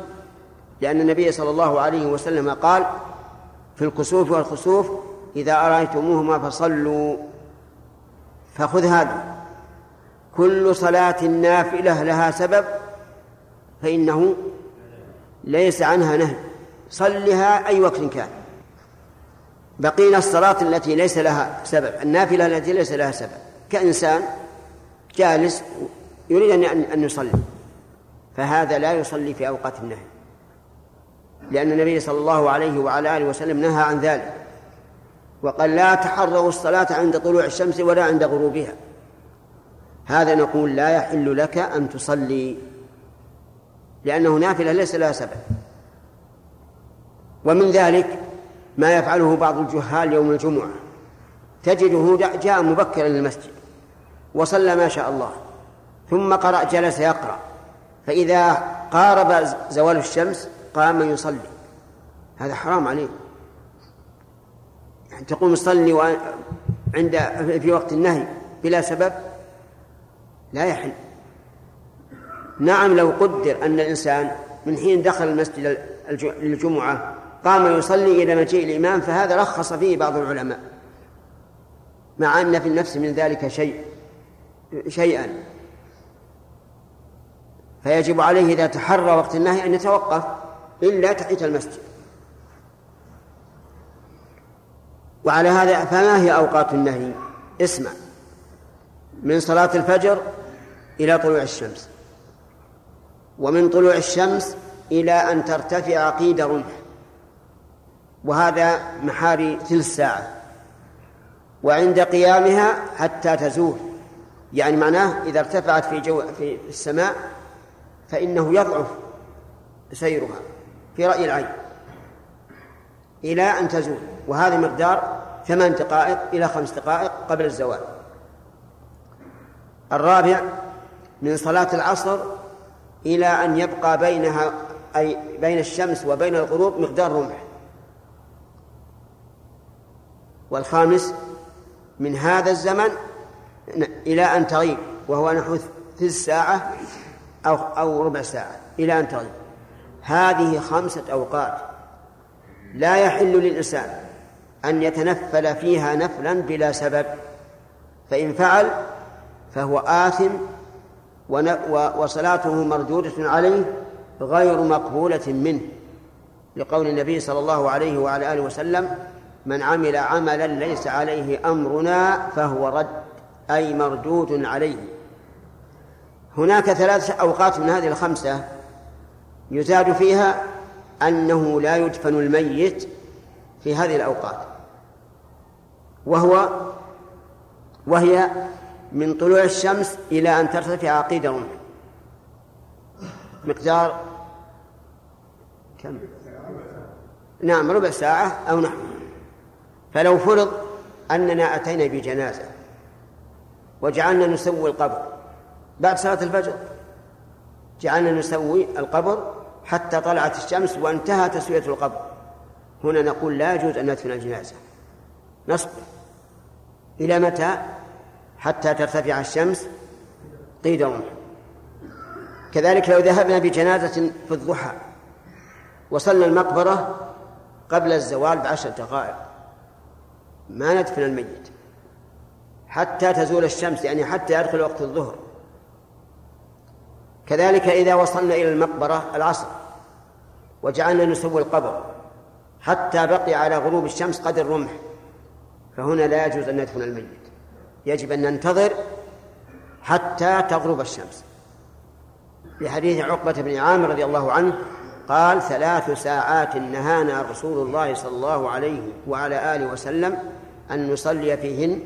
لأن النبي صلى الله عليه وسلم قال في الكسوف والخسوف إذا أرأيتموهما فصلوا. فخذ هذا. كل صلاة نافلة لها سبب فإنه ليس عنها نهي. صلها أي وقت كان. بقينا الصلاة التي ليس لها سبب النافلة التي ليس لها سبب. كإنسان جالس يريد أن يصلي. فهذا لا يصلي في أوقات النهي. لأن النبي صلى الله عليه وعلى آله وسلم نهى عن ذلك. وقال لا تحرروا الصلاة عند طلوع الشمس ولا عند غروبها. هذا نقول لا يحل لك أن تصلي. لأنه نافلة ليس لها سبب. ومن ذلك ما يفعله بعض الجهال يوم الجمعة. تجده جاء مبكرا للمسجد وصلى ما شاء الله ثم قرأ جلس يقرأ. فإذا قارب زوال الشمس قام يصلي. هذا حرام عليه. يعني تقوم تصلي عند في وقت النهي بلا سبب لا يحل. نعم لو قدر أن الإنسان من حين دخل المسجد للجمعة قام يصلي إلى مجيء الإمام فهذا رخص فيه بعض العلماء. مع أن في النفس من ذلك شيء شيئا. فيجب عليه إذا تحرى وقت النهي أن يتوقف إلا تحت المسجد. وعلى هذا فما هي أوقات النهي؟ اسمع. من صلاة الفجر إلى طلوع الشمس. ومن طلوع الشمس إلى أن ترتفع قيد رمح. وهذا محاري ثلث ساعة وعند قيامها حتى تزول. يعني معناه إذا ارتفعت في جو في السماء فإنه يضعف سيرها في رأي العين إلى أن تزول وهذا مقدار ثمان دقائق إلى خمس دقائق قبل الزوال. الرابع من صلاة العصر إلى أن يبقى بينها أي بين الشمس وبين الغروب مقدار رمح والخامس من هذا الزمن إلى أن تغيب وهو نحو ثلث ساعة أو أو ربع ساعة إلى أن تغيب. هذه خمسة أوقات لا يحل للإنسان أن يتنفل فيها نفلا بلا سبب فإن فعل فهو آثم وصلاته مردودة عليه غير مقبولة منه. لقول النبي صلى الله عليه وعلى آله وسلم من عمل عملا ليس عليه أمرنا فهو رد أي مردود عليه. هناك ثلاث أوقات من هذه الخمسة يزاد فيها أنه لا يدفن الميت في هذه الأوقات وهو وهي من طلوع الشمس إلى أن ترتفع عقيدة رمح. مقدار كم؟ نعم ربع ساعة أو نحو. فلو فرض أننا أتينا بجنازة وجعلنا نسوي القبر بعد صلاة الفجر. جعلنا نسوي القبر حتى طلعت الشمس وانتهى تسوية القبر. هنا نقول لا يجوز أن ندفن الجنازة. نصبر إلى متى؟ حتى ترتفع الشمس قيد رمح كذلك لو ذهبنا بجنازة في الضحى وصلنا المقبرة قبل الزوال بعشر دقائق ما ندفن الميت. حتى تزول الشمس يعني حتى يدخل وقت الظهر. كذلك إذا وصلنا إلى المقبرة العصر وجعلنا نسوي القبر حتى بقي على غروب الشمس قدر رمح فهنا لا يجوز أن ندفن الميت. يجب أن ننتظر حتى تغرب الشمس. في حديث عقبة بن عامر رضي الله عنه قال ثلاث ساعات نهانا رسول الله صلى الله عليه وعلى آله وسلم أن نصلي فيهن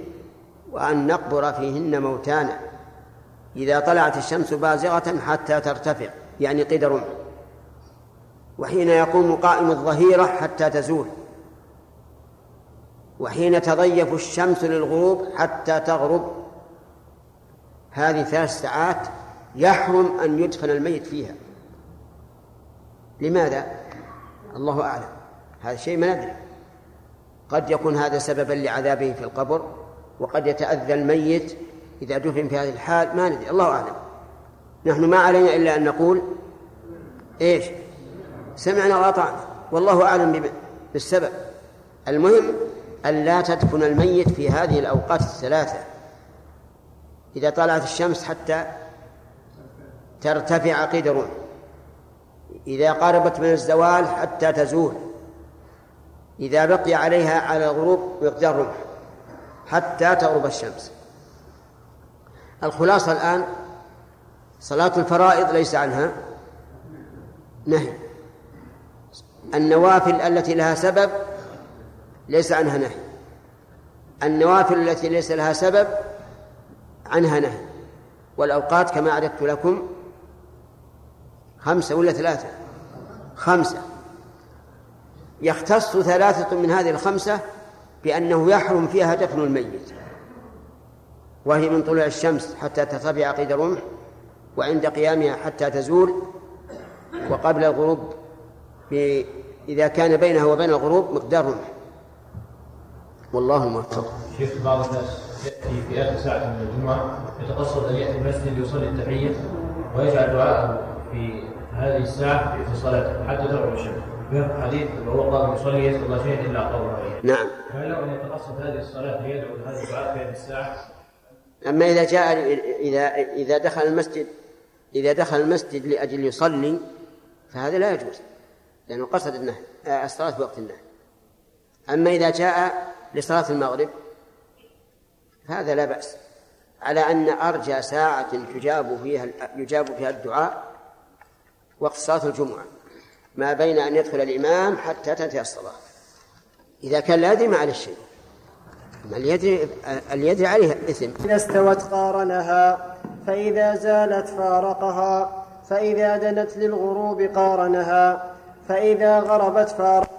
وأن نقبر فيهن موتانا. إذا طلعت الشمس بازغة حتى ترتفع يعني قدر وحين يقوم قائم الظهيرة حتى تزول. وحين تضيف الشمس للغروب حتى تغرب. هذه ثلاث ساعات يحرم أن يدفن الميت فيها. لماذا؟ الله أعلم. هذا شيء ما ندري. قد يكون هذا سببا لعذابه في القبر وقد يتأذى الميت إذا دفن في هذه الحال ما ندري الله أعلم. نحن ما علينا إلا أن نقول إيش؟ سمعنا وأطعنا. والله أعلم بالسبب. المهم أن لا تدفن الميت في هذه الأوقات الثلاثة. إذا طلعت الشمس حتى ترتفع روح إذا قاربت من الزوال حتى تزول. إذا بقي عليها على الغروب مقدار رمح حتى تغرب الشمس. الخلاصة الآن صلاة الفرائض ليس عنها. نهي. النوافل التي لها سبب ليس عنها نهي. النوافل التي ليس لها سبب عنها نهي. والأوقات كما أعددت لكم خمسة ولا ثلاثة؟ خمسة. يختص ثلاثة من هذه الخمسة بأنه يحرم فيها دفن الميت. وهي من طلوع الشمس حتى ترتفع قيد الرمح وعند قيامها حتى تزول وقبل الغروب إذا كان بينها وبين الغروب مقدار رمح. والله الموفق. شيخ بعض الناس يأتي في آخر ساعة من الجمعة يتقصد أن يأتي المسجد ليصلي التحية ويجعل دعاءه في هذه الساعة في صلاته حتى تغرب الشمس. حديث وهو قال يصلي يسأل الله شيئا إلا أعطاه نعم. فهل له أن يتقصد هذه الصلاة ليدعو هذا الدعاء في هذه الساعة؟ أما إذا جاء إذا إذا دخل المسجد إذا دخل المسجد لأجل يصلي فهذا لا يجوز لأنه قصد النهي آه، الصلاة في وقت النهي. أما إذا جاء لصلاة المغرب هذا لا بأس على أن أرجى ساعة تجاب فيها يجاب فيها الدعاء وقت صلاة الجمعة ما بين أن يدخل الإمام حتى تنتهي الصلاة. إذا كان لا يدري ما عليه شيء اليد اليد عليها إثم إذا استوت قارنها فإذا زالت فارقها. فإذا دنت للغروب قارنها. فإذا غربت فارق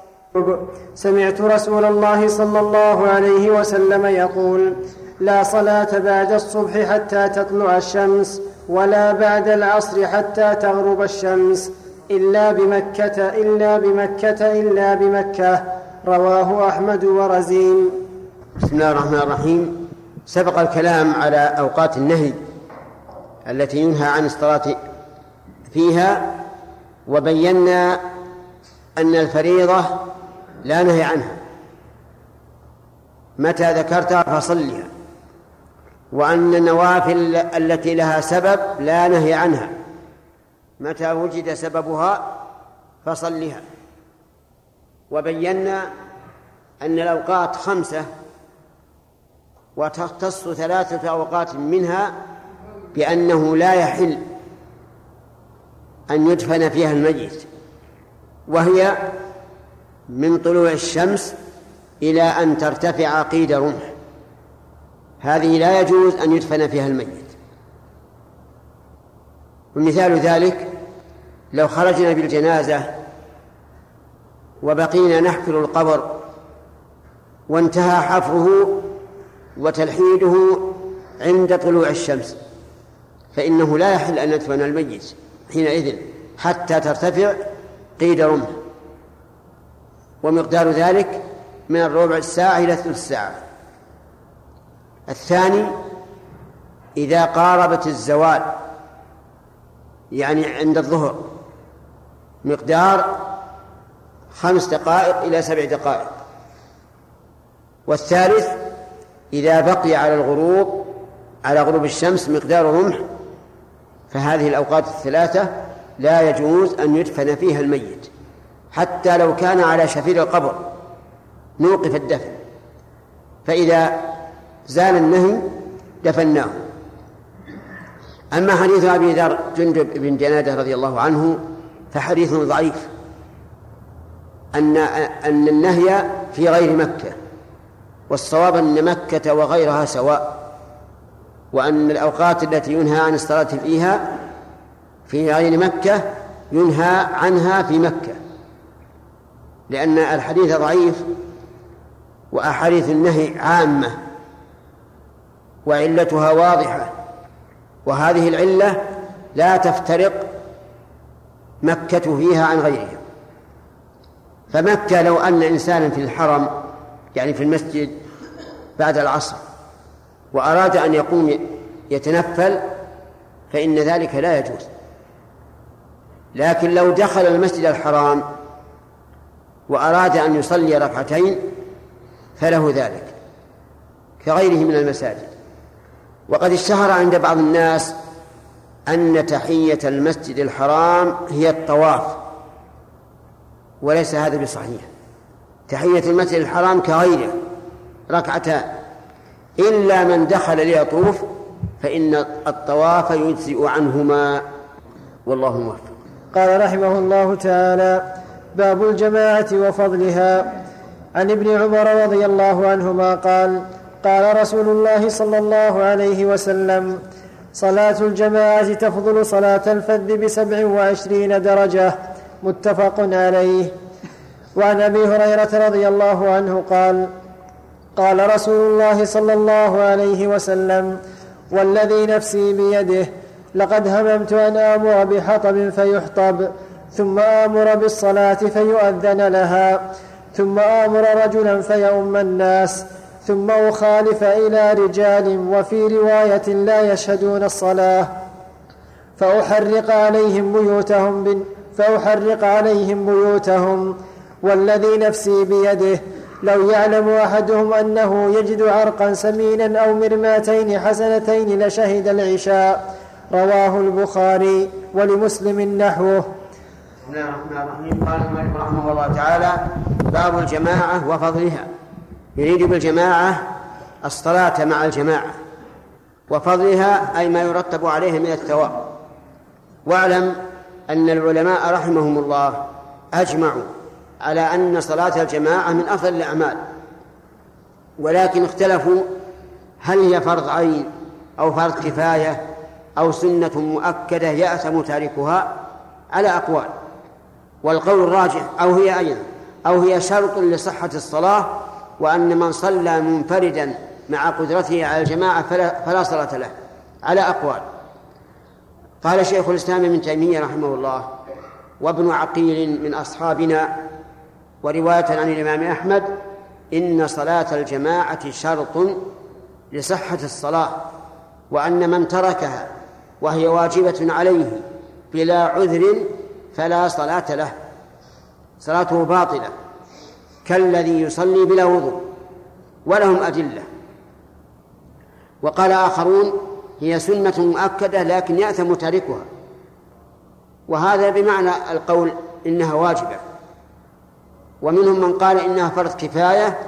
سمعت رسول الله صلى الله عليه وسلم يقول لا صلاة بعد الصبح حتى تطلع الشمس ولا بعد العصر حتى تغرب الشمس. إلا بمكة إلا بمكة إلا بمكة. رواه أحمد ورزين. بسم الله الرحمن الرحيم. سبق الكلام على أوقات النهي التي ينهى عن الصلاة فيها وبينا أن الفريضة لا نهي عنها. متى ذكرتها فصلها وأن النوافل التي لها سبب لا نهي عنها. متى وجد سببها فصلها وبينا أن الأوقات خمسة وتختص ثلاثة أوقات منها بأنه لا يحل أن يدفن فيها الميت وهي من طلوع الشمس إلى أن ترتفع قيد رمح. هذه لا يجوز أن يدفن فيها الميت. ومثال ذلك لو خرجنا بالجنازة وبقينا نحفر القبر وانتهى حفره وتلحيده عند طلوع الشمس فإنه لا يحل أن ندفن الميت حينئذ حتى ترتفع قيد رمح. ومقدار ذلك من الربع الساعة إلى ثلث ساعة. الثاني إذا قاربت الزوال يعني عند الظهر مقدار خمس دقائق إلى سبع دقائق. والثالث إذا بقي على الغروب على غروب الشمس مقدار رمح فهذه الأوقات الثلاثة لا يجوز أن يدفن فيها الميت. حتى لو كان على شفير القبر نوقف الدفن. فإذا زال النهي دفناه. أما حديث أبي ذر جندب بن جنادة رضي الله عنه فحديث ضعيف. أن أن النهي في غير مكة. والصواب أن مكة وغيرها سواء وأن الأوقات التي ينهى عن الصلاة فيها في غير مكة ينهى عنها في مكة. لأن الحديث ضعيف وأحاديث النهي عامة وعلتها واضحة وهذه العلة لا تفترق مكة فيها عن غيرها. فمكة لو أن إنسانا في الحرم يعني في المسجد بعد العصر وأراد أن يقوم يتنفل فإن ذلك لا يجوز. لكن لو دخل المسجد الحرام وأراد أن يصلي ركعتين فله ذلك كغيره من المساجد. وقد اشتهر عند بعض الناس أن تحية المسجد الحرام هي الطواف وليس هذا بصحيح. تحية المسجد الحرام كغيره. ركعتان إلا من دخل ليطوف فإن الطواف يجزئ عنهما. والله موفق. قال رحمه الله تعالى باب الجماعة وفضلها. عن ابن عمر رضي الله عنهما قال قال رسول الله صلى الله عليه وسلم صلاة الجماعة تفضل صلاة الفذ بسبع وعشرين درجة. متفق عليه. وعن أبي هريرة رضي الله عنه قال قال رسول الله صلى الله عليه وسلم والذي نفسي بيده لقد هممت أن آمر بحطب فيحطب ثم آمر بالصلاة فيؤذن لها ثم آمر رجلا فيؤم الناس ثم أخالف إلى رجال وفي رواية لا يشهدون الصلاة فأحرق عليهم بيوتهم فأحرق عليهم بيوتهم والذي نفسي بيده لو يعلم أحدهم أنه يجد عرقا سمينا أو مرماتين حسنتين لشهد العشاء. رواه البخاري ولمسلم نحوه. بسم الله الرحمن الرحيم. قال المؤلف رحمه الله تعالى باب الجماعة وفضلها. يريد بالجماعة الصلاة مع الجماعة وفضلها أي ما يرتب عليها من الثواب. واعلم أن العلماء رحمهم الله أجمعوا على أن صلاة الجماعة من أفضل الأعمال. ولكن اختلفوا هل هي فرض عين أو فرض كفاية أو سنة مؤكدة يأثم تاركها على أقوال. والقول الراجح أو هي أيضا أو هي شرط لصحة الصلاة وأن من صلى منفردا مع قدرته على الجماعة فلا, فلا صلاة له. على أقوال. قال شيخ الإسلام ابن تيمية رحمه الله وابن عقيل من أصحابنا ورواية عن الإمام أحمد إن صلاة الجماعة شرط لصحة الصلاة وأن من تركها وهي واجبة عليه بلا عذر فلا صلاة له. صلاته باطلة كالذي يصلي بلا وضوء ولهم أدلة. وقال آخرون هي سنة مؤكدة لكن يأثم تاركها. وهذا بمعنى القول إنها واجبة. ومنهم من قال إنها فرض كفاية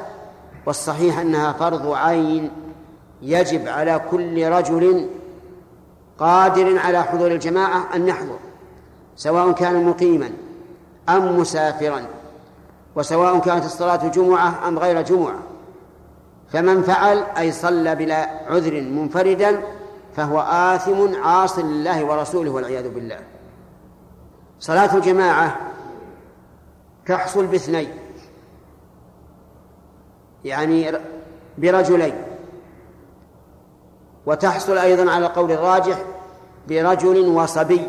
والصحيح أنها فرض عين يجب على كل رجل قادر على حضور الجماعة أن يحضر سواء كان مقيما أم مسافرا وسواء كانت الصلاة جمعة أم غير جمعة. فمن فعل أي صلى بلا عذر منفردا فهو آثم عاص لله ورسوله والعياذ بالله. صلاة الجماعة تحصل باثنين. يعني برجلين. وتحصل أيضا على القول الراجح برجل وصبي.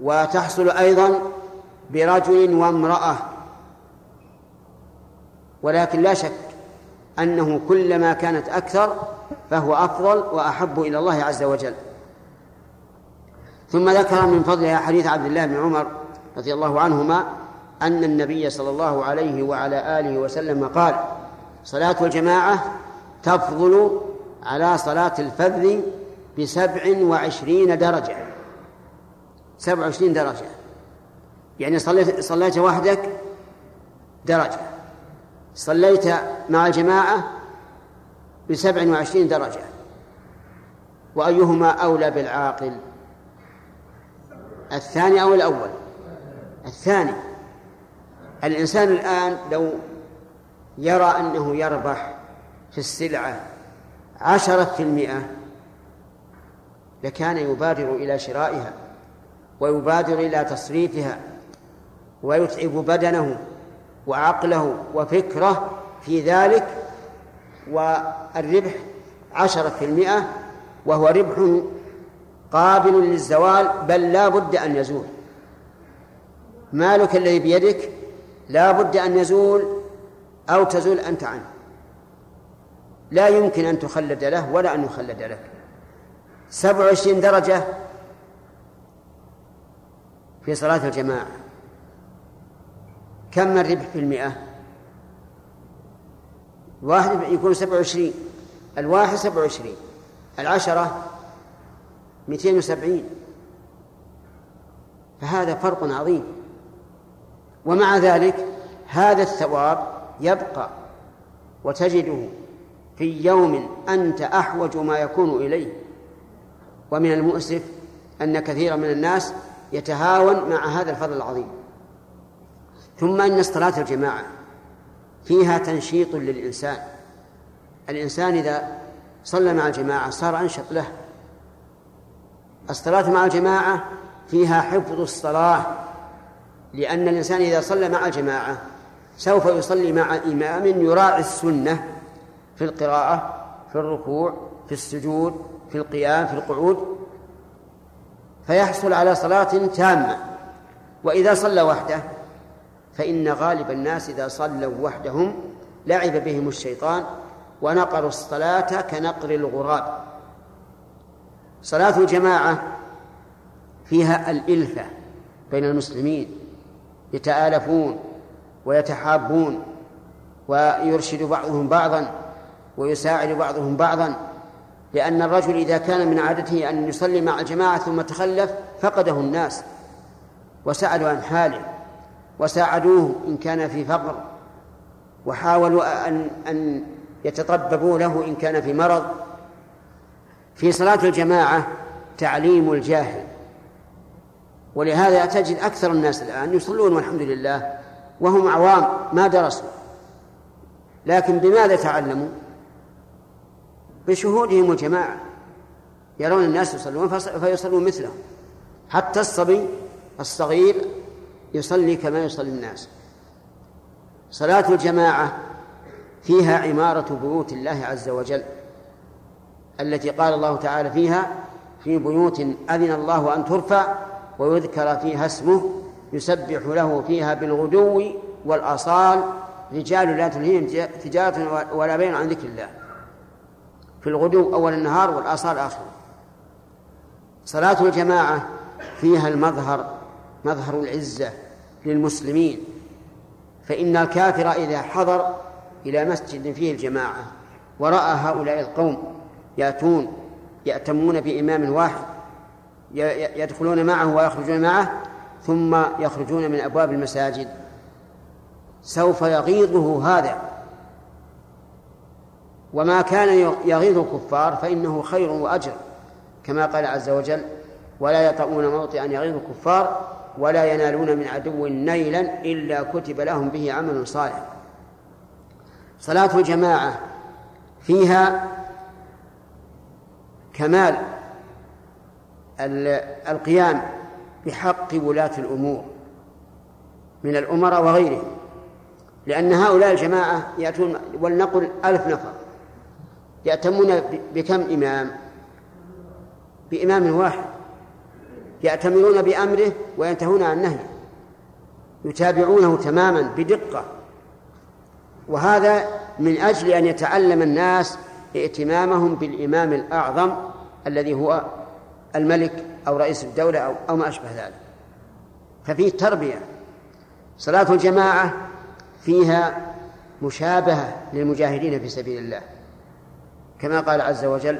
وتحصل أيضا برجل وامرأة. ولكن لا شك أنه كلما كانت أكثر فهو أفضل وأحب إلى الله عز وجل. ثم ذكر من فضلها حديث عبد الله بن عمر رضي الله عنهما أن النبي صلى الله عليه وعلى آله وسلم قال صلاة الجماعة تفضل على صلاة الفذ بسبع وعشرين درجة. سبع وعشرين درجة. يعني صليت صليت وحدك درجة. صليت مع الجماعة بسبع وعشرين درجة. وأيهما أولى بالعاقل؟ الثاني أو الأول؟ الثاني الإنسان الآن لو يرى أنه يربح في السلعة عشرة في المئة لكان يبادر إلى شرائها ويبادر إلى تصريفها ويتعب بدنه وعقله وفكره في ذلك والربح عشرة في المئة وهو ربح قابل للزوال بل لا بد أن يزول. مالك الذي بيدك لا بد أن يزول أو تزول أنت عنه. لا يمكن أن تخلد له ولا أن يخلد لك. سبع وعشرين درجة في صلاة الجماعة. كم الربح في المئة؟ واحد يكون سبع وعشرين. الواحد سبع وعشرين. العشرة مئتين وسبعين. فهذا فرق عظيم. ومع ذلك هذا الثواب يبقى وتجده في يوم أنت أحوج ما يكون إليه. ومن المؤسف أن كثيرا من الناس يتهاون مع هذا الفضل العظيم. ثم أن صلاة الجماعة فيها تنشيط للإنسان. الإنسان إذا صلى مع الجماعة صار أنشط له. الصلاة مع الجماعة فيها حفظ الصلاة لأن الإنسان إذا صلى مع الجماعة سوف يصلي مع إمام يراعي السنة في القراءة في الركوع في السجود في القيام في القعود فيحصل على صلاة تامة. وإذا صلى وحده فإن غالب الناس إذا صلوا وحدهم لعب بهم الشيطان ونقروا الصلاة كنقر الغراب. صلاة الجماعة فيها الإلفة بين المسلمين يتآلفون ويتحابون ويرشد بعضهم بعضا ويساعد بعضهم بعضا لأن الرجل إذا كان من عادته أن يصلي مع الجماعة ثم تخلف فقده الناس وسألوا عن حاله وساعدوه إن كان في فقر وحاولوا أن أن يتطببوا له إن كان في مرض. في صلاة الجماعة تعليم الجاهل ولهذا تجد أكثر الناس الآن يصلون والحمد لله وهم عوام ما درسوا. لكن بماذا تعلموا؟ بشهودهم الجماعة. يرون الناس يصلون فيصلون مثلهم. حتى الصبي الصغير يصلي كما يصلي الناس. صلاة الجماعة فيها عمارة بيوت الله عز وجل التي قال الله تعالى فيها في بيوت أذن الله أن ترفع ويذكر فيها اسمه يسبح له فيها بالغدو والآصال. رجال لا تلهيهم تجارة ولا بين عن ذكر الله. في الغدو أول النهار والآصال آخر. صلاة الجماعة فيها المظهر مظهر العزة للمسلمين. فإن الكافر إذا حضر إلى مسجد فيه الجماعة ورأى هؤلاء القوم يأتون يأتمون بإمام واحد يدخلون معه ويخرجون معه ثم يخرجون من أبواب المساجد. سوف يغيظه هذا. وما كان يغيظ الكفار فإنه خير وأجر كما قال عز وجل ولا يطؤون موطئا يغيظ الكفار ولا ينالون من عدو نيلا إلا كتب لهم به عمل صالح. صلاة الجماعة فيها كمال القيام بحق ولاة الأمور من الأمراء وغيرهم لأن هؤلاء الجماعة يأتون ولنقل ألف نفر يأتمون بكم إمام؟ بإمام واحد. يأتمرون بأمره وينتهون عن نهيه يتابعونه تماما بدقة. وهذا من أجل أن يتعلم الناس ائتمامهم بالإمام الأعظم الذي هو الملك أو رئيس الدولة أو, ما أشبه ذلك. ففيه تربية. صلاة الجماعة فيها مشابهة للمجاهدين في سبيل الله. كما قال عز وجل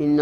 إن